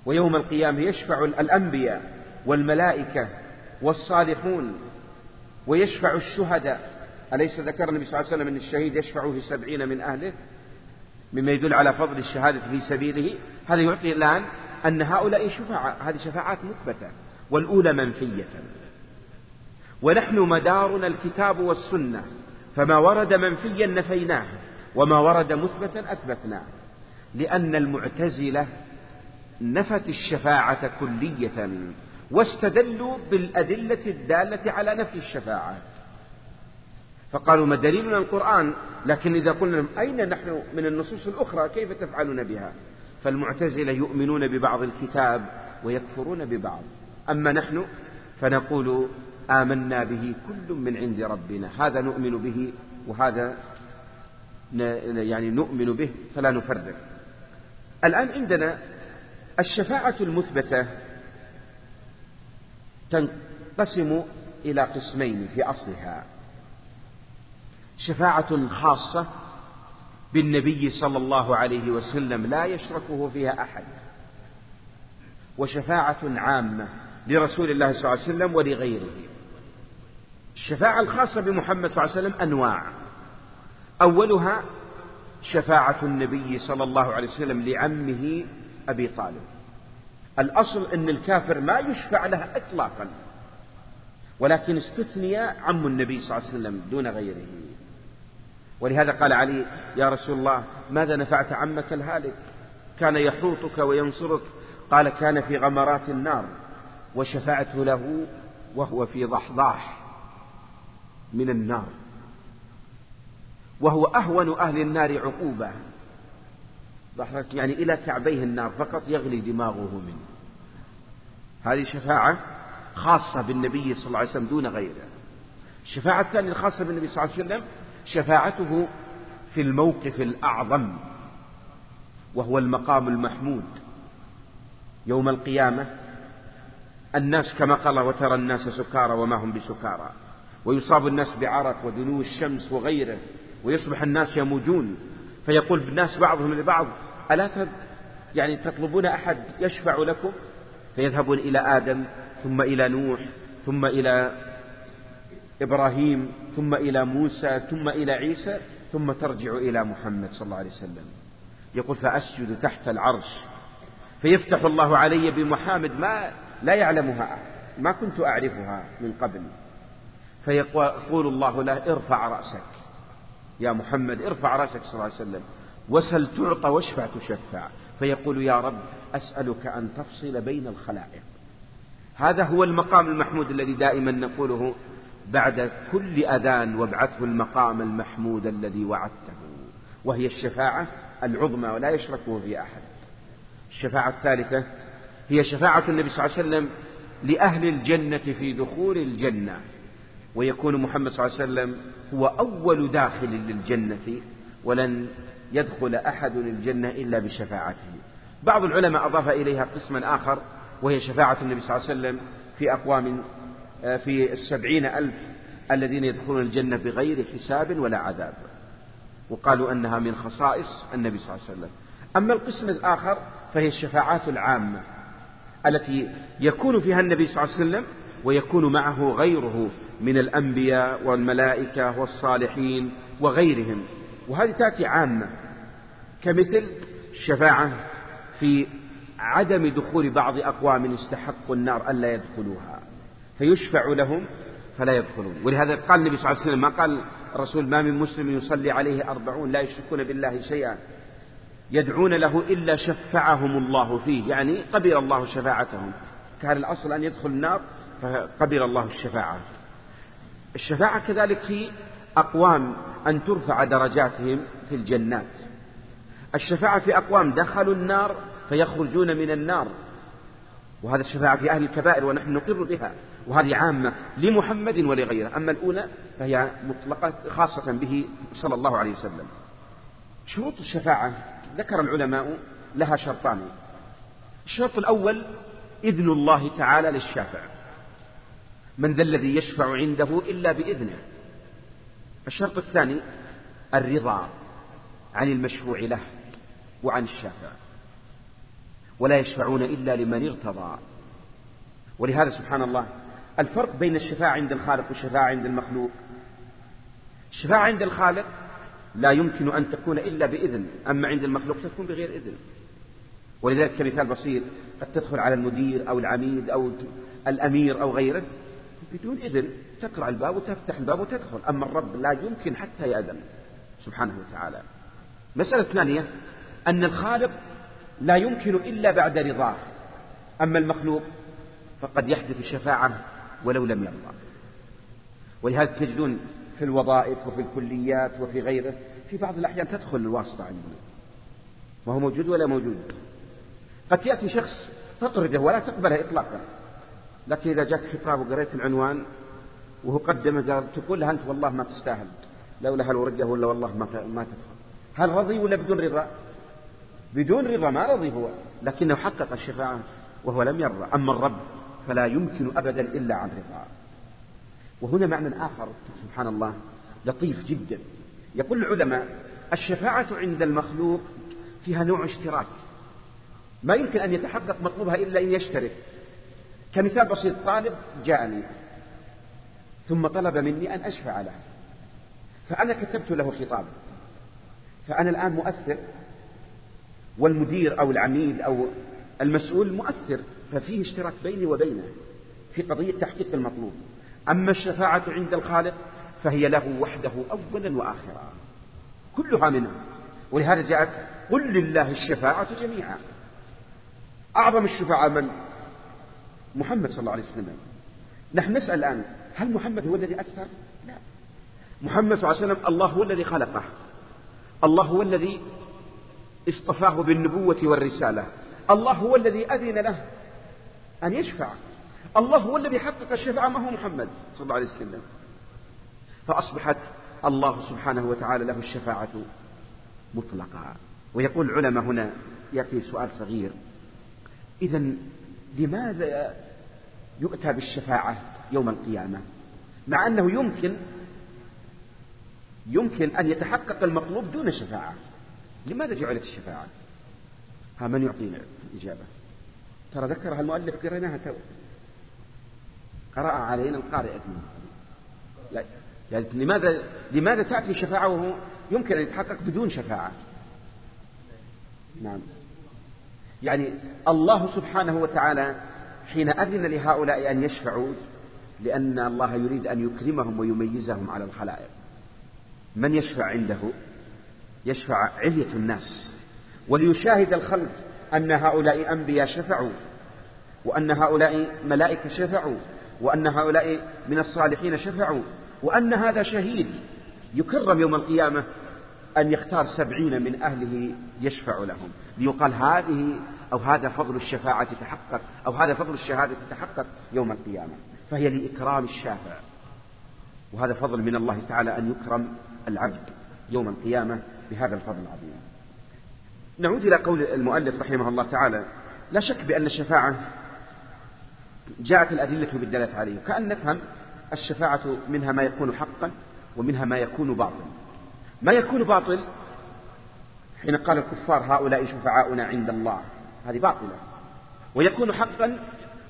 ويوم القيامة يشفع الأنبياء والملائكة والصالحون ويشفع الشهداء. أليس ذكر النبي صلى الله عليه وسلم أن الشهيد يشفع في سبعين من أهله؟ مما يدل على فضل الشهادة في سبيله. هذا يعطي الآن أن هؤلاء شفعاء هذه شفاعات مثبتة والأولى منفية. ونحن مدارنا الكتاب والسنة فما ورد منفيا نفيناه وما ورد مثبتا أثبتناه. لأن المعتزلة نفت الشفاعة كلية واستدلوا بالأدلة الدالة على نفي الشفاعات فقالوا ما دليلنا القرآن؟ لكن إذا قلنا أين نحن من النصوص الأخرى كيف تفعلون بها؟ فالمعتزلة يؤمنون ببعض الكتاب ويكفرون ببعض. أما نحن فنقول آمنا به كل من عند ربنا. هذا نؤمن به وهذا يعني نؤمن به فلا نفرق. الآن عندنا الشفاعة المثبتة تنقسم إلى قسمين في أصلها. شفاعة خاصة بالنبي صلى الله عليه وسلم لا يشركه فيها أحد. وشفاعة عامة لرسول الله صلى الله عليه وسلم ولغيره. الشفاعة الخاصة بمحمد صلى الله عليه وسلم أنواع. أولها شفاعة النبي صلى الله عليه وسلم لعمه أبي طالب. الأصل أن الكافر ما يشفع له إطلاقا ولكن استثني عم النبي صلى الله عليه وسلم دون غيره. ولهذا قال علي يا رسول الله ماذا نفعت عمك الهالك؟ كان يحوطك وينصرك. قال كان في غمرات النار وشفعت له وهو في ضحضاح من النار. وهو أهون أهل النار عقوبة. ضحك يعني إلى كعبيه النار فقط يغلي دماغه منه. هذه شفاعة خاصة بالنبي صلى الله عليه وسلم دون غيره. الشفاعة الثانية الخاصة بالنبي صلى الله عليه وسلم شفاعته في الموقف الأعظم وهو المقام المحمود. يوم القيامة الناس كما قال وترى الناس سكارى وما هم بسكارى. ويصاب الناس بعرق ودنو الشمس وغيره ويصبح الناس يموجون. فيقول الناس بعضهم لبعض ألا يعني تطلبون أحد يشفع لكم؟ فيذهبون إلى آدم ثم إلى نوح ثم إلى إبراهيم ثم إلى موسى ثم إلى عيسى ثم ترجع إلى محمد صلى الله عليه وسلم. يقول فأسجد تحت العرش. فيفتح الله علي بمحامد ما لا يعلمها ما كنت أعرفها من قبل. فيقول الله له ارفع رأسك. يا محمد ارفع رأسك صلى الله عليه وسلم. وسل تعطى واشفع تشفع. فيقول يا رب أسألك أن تفصل بين الخلائق. هذا هو المقام المحمود الذي دائما نقوله بعد كل أذان وابعثه المقام المحمود الذي وعدته وهي الشفاعة العظمى ولا يشركه في أحد. الشفاعة الثالثة هي شفاعة النبي صلى الله عليه وسلم لأهل الجنة في دخول الجنة ويكون محمد صلى الله عليه وسلم هو أول داخل للجنة ولن يدخل أحد الجنة إلا بشفاعته. بعض العلماء أضاف إليها قسما آخر وهي شفاعة النبي صلى الله عليه وسلم في أقوام في السبعين ألف الذين يدخلون الجنة بغير حساب ولا عذاب. وقالوا أنها من خصائص النبي صلى الله عليه وسلم. أما القسم الآخر فهي الشفاعات العامة التي يكون فيها النبي صلى الله عليه وسلم ويكون معه غيره من الأنبياء والملائكة والصالحين وغيرهم. وهذه تأتي عامة كمثل الشفاعة في عدم دخول بعض أقوام استحقوا النار ألا يدخلوها. فيشفع لهم فلا يدخلون. ولهذا قال النبي صلى الله عليه وسلم ما قال الرسول ما من مسلم يصلي عليه أربعون لا يشركون بالله شيئا يدعون له إلا شفعهم الله فيه يعني قبل الله شفاعتهم. كان الأصل أن يدخل النار فقبل الله الشفاعة. الشفاعة كذلك في أقوام أن ترفع درجاتهم في الجنات. الشفاعة في أقوام دخلوا النار فيخرجون من النار وهذا الشفاعة في أهل الكبائر ونحن نقر بها. وهذه عامة لمحمد ولغيره. أما الأولى فهي مطلقة خاصة به صلى الله عليه وسلم. شروط الشفاعة ذكر العلماء لها شرطان. الشرط الأول إذن الله تعالى للشافع. من ذا الذي يشفع عنده إلا بإذنه. الشرط الثاني الرضا عن المشفوع له وعن الشافع. ولا يشفعون إلا لمن ارتضى. ولهذا سبحان الله الفرق بين الشفاعة عند الخالق والشفاعة عند المخلوق. الشفاعة عند الخالق لا يمكن أن تكون إلا بإذن أما عند المخلوق تكون بغير إذن. ولذلك كمثال بسيط قد تدخل على المدير أو العميد أو الأمير أو غيره بدون إذن تقرأ الباب وتفتح الباب وتدخل. أما الرب لا يمكن حتى يأذن سبحانه وتعالى. مسألة ثانية أن الخالق لا يمكن إلا بعد رضاه. أما المخلوق فقد يحدث الشفاعة ولو لم يرضى. ولهذا تجدون في الوظائف وفي الكليات وفي غيره في بعض الأحيان تدخل الواسطة عندنا وهو موجود ولا موجود؟ قد يأتي شخص تطرده ولا تقبله إطلاقا. لكن إذا جاك خطاب وقريت العنوان وهو قدمه قال تقول له أنت والله ما تستاهل. لولا هالورقة ولا والله ما ما تدخل. هل رضي ولا بدون رضا؟ بدون رضا ما رضي هو. لكنه حقق الشفاعة وهو لم يرضى. أما الرب فلا يمكن أبدا إلا عن رضا. وهنا معنى آخر سبحان الله لطيف جدا. يقول العلماء الشفاعة عند المخلوق فيها نوع اشتراك. ما يمكن أن يتحقق مطلوبها إلا أن يشترك. كمثال بسيط طالب جاءني ثم طلب مني أن أشفع له. فأنا كتبت له خطابا فأنا الآن مؤثر والمدير أو العميد أو المسؤول مؤثر. ففيه اشتراك بيني وبينه في قضية تحقيق المطلوب. أما الشفاعة عند الخالق فهي له وحده أولا وآخرا كلها منه. ولهذا جاءت قل لله الشفاعة جميعا. أعظم الشفعاء من؟ محمد صلى الله عليه وسلم. نحن نسأل الآن هل محمد هو الذي أثر؟ لا. محمد صلى الله عليه وسلم الله هو الذي خلقه. الله هو الذي اصطفاه بالنبوة والرسالة. الله هو الذي أذن له أن يشفع. الله هو الذي حقق الشفاعة ما هو محمد؟ صلى الله عليه وسلم. فأصبحت الله سبحانه وتعالى له الشفاعة مطلقة. ويقول العلماء هنا يأتي سؤال صغير. إذا لماذا يؤتى بالشفاعة يوم القيامة؟ مع أنه يمكن يمكن أن يتحقق المطلوب دون شفاعة. لماذا جعلت الشفاعة؟ ها من يعطينا الإجابة؟ ترى ذكرها المؤلف قريناها تو. قرأ علينا القارئ يعني لماذا لماذا تأتي شفاعة وهو يمكن أن يتحقق بدون شفاعة؟ نعم. يعني الله سبحانه وتعالى حين أذن لهؤلاء أن يشفعوا لأن الله يريد أن يكرمهم ويميزهم على الخلائق. من يشفع عنده؟ يشفع علية الناس. وليشاهد الخلق. أن هؤلاء أنبياء شفعوا وأن هؤلاء ملائكة شفعوا وأن هؤلاء من الصالحين شفعوا وأن هذا شهيد يكرم يوم القيامة أن يختار سبعين من أهله يشفع لهم. ليقال هذه أو هذا فضل الشفاعة تحقق أو هذا فضل الشهادة تحقق يوم القيامة. فهي لإكرام الشافع. وهذا فضل من الله تعالى أن يكرم العبد يوم القيامة بهذا الفضل العظيم. نعود إلى قول المؤلف رحمه الله تعالى لا شك بأن الشفاعة جاءت الأدلة بالدلالة عليه كأن نفهم الشفاعة منها ما يكون حقا ومنها ما يكون باطلا. ما يكون باطل حين قال الكفار هؤلاء شفعاؤنا عند الله هذه باطلة. ويكون حقا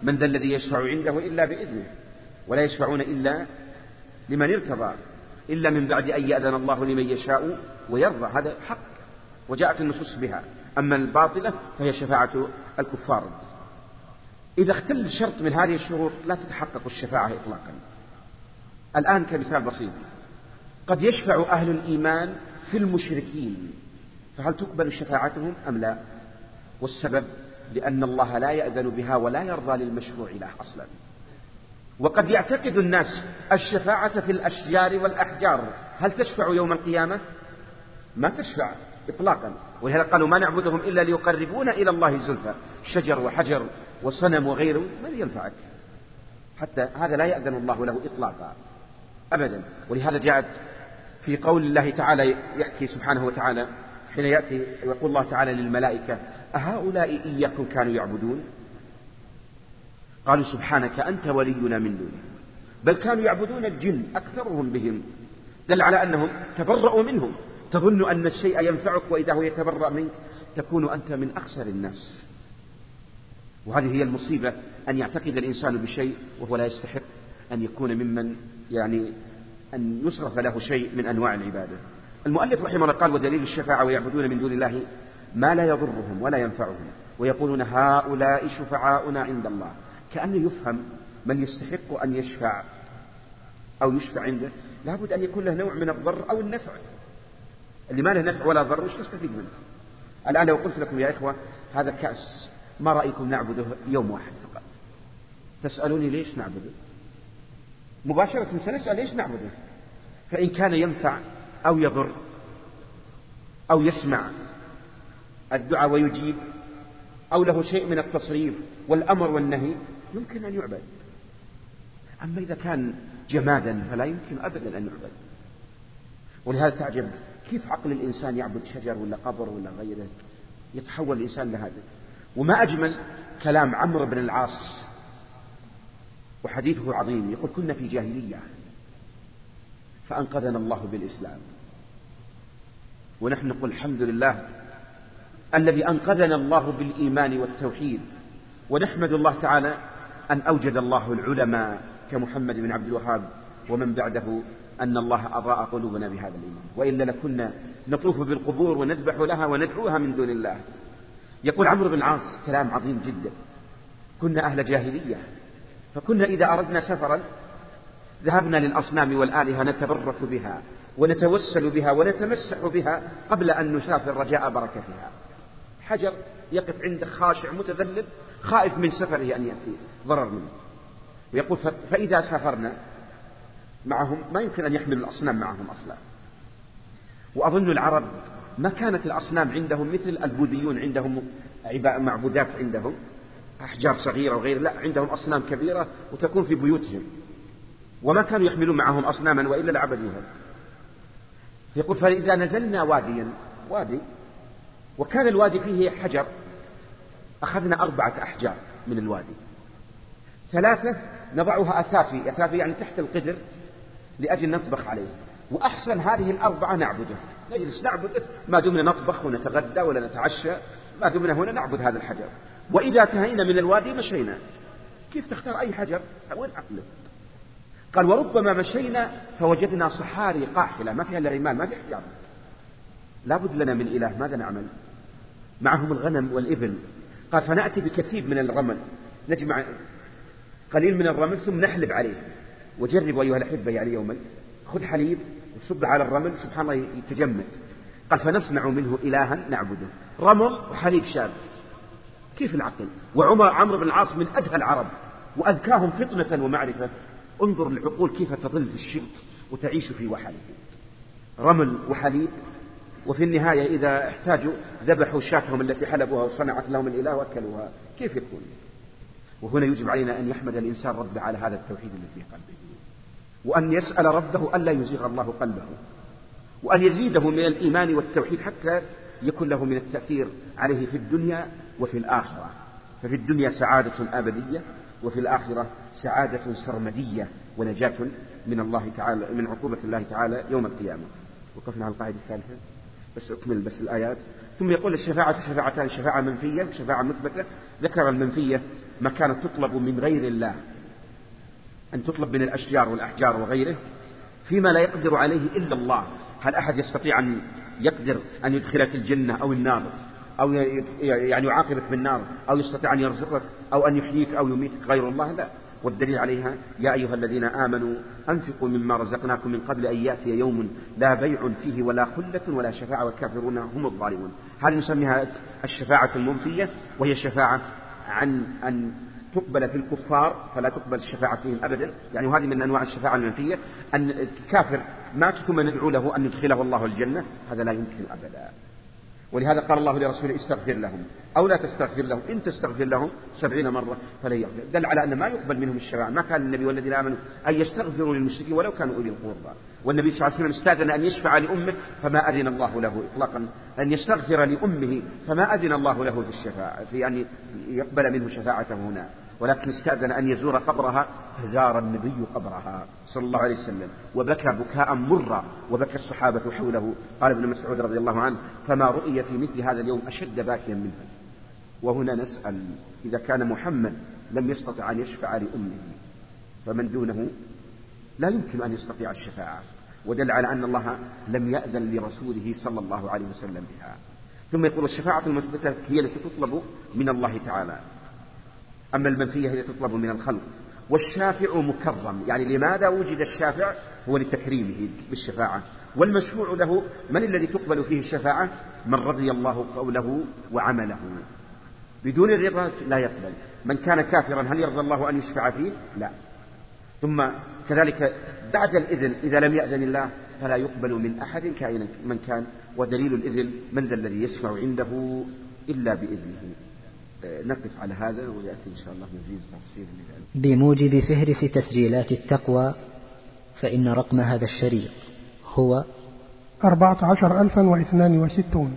من ذا الذي يشفع عنده إلا بإذنه ولا يشفعون إلا لمن ارتضى إلا من بعد أن يأذن الله لمن يشاء ويرضى. هذا حق. وجاءت النصوص بها. أما الباطلة فهي شفاعة الكفار. إذا اختل شرط من هذه الشروط لا تتحقق الشفاعة إطلاقا. الآن كمثال بسيط. قد يشفع أهل الإيمان في المشركين. فهل تقبل شفاعتهم أم لا؟ والسبب لأن الله لا يأذن بها ولا يرضى للمشروع له أصلا. وقد يعتقد الناس الشفاعة في الأشجار والأحجار. هل تشفع يوم القيامة؟ ما تشفع. إطلاقا. ولهذا قالوا ما نعبدهم إلا ليقربونا إلى الله زلفى. شجر وحجر وصنم وغيره من ينفعك. حتى هذا لا يأذن الله له إطلاقا. أبدا. ولهذا جاءت في قول الله تعالى يحكي سبحانه وتعالى حين يأتي يقول الله تعالى للملائكة أهؤلاء إياكم كانوا يعبدون؟ قالوا سبحانك أنت ولينا من دونه بل كانوا يعبدون الجن أكثرهم بهم. دل على أنهم تبرأوا منهم. تظن أن الشيء ينفعك وإذا هو يتبرأ منك تكون أنت من أخسر الناس. وهذه هي المصيبة أن يعتقد الإنسان بشيء وهو لا يستحق أن يكون ممن يعني أن يصرف له شيء من أنواع العبادة. المؤلف رحمه الله قال ودليل الشفاعة ويعبدون من دون الله ما لا يضرهم ولا ينفعهم. ويقولون هؤلاء شفعاؤنا عند الله. كأنه يفهم من يستحق أن يشفع أو يشفع عنده لابد أن يكون له نوع من الضر أو النفع. اللي ما له نفع ولا ضر وش تستفيد منه. الآن لو قلت لكم يا إخوة هذا كأس ما رأيكم نعبده يوم واحد فقط. تسألوني ليش نعبده؟ مباشرة سنسأل ليش نعبده؟ فإن كان ينفع أو يضر أو يسمع الدعاء ويجيب أو له شيء من التصريف والأمر والنهي يمكن أن يعبد. أما إذا كان جمادا فلا يمكن أبدا أن يعبد. ولهذا تعجب كيف عقل الإنسان يعبد شجر ولا قبر ولا غيره؟ يتحول الإنسان لهذا. وما أجمل كلام عمرو بن العاص وحديثه عظيم يقول كنا في جاهلية فأنقذنا الله بالإسلام. ونحن نقول الحمد لله الذي أنقذنا الله بالإيمان والتوحيد ونحمد الله تعالى أن أوجد الله العلماء كمحمد بن عبد الوهاب ومن بعده أن الله أضاء قلوبنا بهذا الإيمان. وإلا لكنا نطوف بالقبور ونذبح لها وندعوها من دون الله. يقول عمرو بن العاص كلام عظيم جدا. كنا أهل جاهلية. فكنا إذا أردنا سفرا ذهبنا للأصنام والآلهة نتبرك بها ونتوسل بها ونتمسح بها قبل أن نسافر رجاء بركتها. حجر يقف عندك خاشع متذلل خائف من سفره أن يأتي. ضرر منه. ويقول فإذا سافرنا معهم ما يمكن أن يحملوا الأصنام معهم أصلا. وأظن العرب ما كانت الأصنام عندهم مثل البوذيون عندهم معبودات عندهم أحجار صغيرة وغير لا عندهم أصنام كبيرة وتكون في بيوتهم. وما كانوا يحملون معهم أصناما وإلا لعبدوها يقول فإذا نزلنا واديا وادي وكان الوادي فيه حجر أخذنا أربعة أحجار من الوادي. ثلاثة نضعها أثافي أثافي يعني تحت القدر. لأجل نطبخ عليه. وأحسن هذه الأربعة نعبده. نجلس نعبده. ما دمنا نطبخ ونتغدى ولا نتعشى. ما دمنا هنا نعبد هذا الحجر. وإذا انتهينا من الوادي مشينا. كيف تختار أي حجر؟ وين عقلك قال وربما مشينا فوجدنا صحاري قاحلة ما فيها إلا رمال ما في حجار لابد لنا من إله. ماذا نعمل؟ معهم الغنم والإبل. قال فنأتي بكثير من الرمل. نجمع قليل من الرمل ثم نحلب عليه. وجربوا أيها الأحبة يعني يوما خذ حليب وصب على الرمل سبحان الله يتجمد. قال فنصنع منه إلها نعبده. رمل وحليب شاب. كيف العقل؟ وعمر عمرو بن العاص من أدهى العرب وأذكاهم فطنة ومعرفة. انظر العقول كيف تظل في الشرك وتعيش في وحله رمل وحليب وفي النهاية إذا احتاجوا ذبحوا شاتهم التي حلبوها وصنعت لهم الإله وأكلوها. كيف يكون؟ وهنا يجب علينا أن يحمد الإنسان ربه على هذا التوحيد الذي في قلبه. وأن يسأل ربه ألا يزيغ الله قلبه وأن يزيده من الإيمان والتوحيد حتى يكون له من التأثير عليه في الدنيا وفي الآخرة. ففي الدنيا سعادة أبدية وفي الآخرة سعادة سرمدية ونجاة من الله تعالى من عقوبة الله تعالى يوم القيامة. وقفنا على القاعدة الثالثة بس أكمل بس الآيات. ثم يقول الشفاعة شفاعتان شفاعة منفية وشفاعة مثبتة. ذكر المنفية ما كانت تطلب من غير الله. أن تطلب من الأشجار والأحجار وغيره فيما لا يقدر عليه إلا الله. هل أحد يستطيع أن يقدر أن يدخلك الجنة أو النار أو يعني يعاقبك بالنار أو يستطيع أن يرزقك أو أن يحييك أو يميتك؟ غير الله لا. والدليل عليها يا أيها الذين آمنوا أنفقوا مما رزقناكم من قبل أن يأتي يوم لا بيع فيه ولا خلة ولا شفاعة والكافرون هم الظالمون. هذه نسميها الشفاعة المنفية وهي شفاعة عن أن تقبل في الكفار فلا تقبل الشفاعة فيهم أبدا. يعني وهذه من أنواع الشفاعة المنفية. أن الكافر مات ثم ندعو له أن يدخله الله الجنة هذا لا يمكن أبدا. ولهذا قال الله لرسوله استغفر لهم أو لا تستغفر لهم إن تستغفر لهم سبعين مرة فلن يغفر. دل على أن ما يقبل منهم الشفاعة ما كان النبي والذين آمنوا أن يستغفروا للمشركين ولو كانوا أولي القربى. والنبي صلى الله عليه وسلم استأذن أن يشفع لأمه فما أذن الله له إطلاقا. أن يستغفر لأمه فما أذن الله له في الشفاعة في أن يقبل منه شفاعته هنا. ولكن استأذن أن يزور قبرها فزار النبي قبرها. صلى الله عليه وسلم. وبكى بكاء مرا وبكى الصحابة حوله. قال ابن مسعود رضي الله عنه فما رؤي في مثل هذا اليوم أشد باكيا منه. وهنا نسأل إذا كان محمد لم يستطع أن يشفع لأمه فمن دونه؟ لا يمكن أن يستطيع الشفاعة. ودل على أن الله لم يأذن لرسوله صلى الله عليه وسلم بها. ثم يقول الشفاعة المثبتة هي التي تطلب من الله تعالى. أما المنفية هي تطلب من الخلق. والشافع مكرم. يعني لماذا وجد الشافع؟ هو لتكريمه بالشفاعة. والمشفوع له من الذي تقبل فيه الشفاعة؟ من رضي الله قوله وعمله. بدون الرضا لا يقبل. من كان كافرا هل يرضى الله أن يشفع فيه؟ لا. ثم كذلك بعد الإذن إذا لم يأذن الله فلا يقبل من أحد كائنا من كان. ودليل الإذن من ذا الذي يشفع عنده إلا بإذنه. نقف على هذا ويأتي إن شاء الله مزيد تفصيل بموجب فهرس تسجيلات التقوى فإن رقم هذا الشريط هو 14062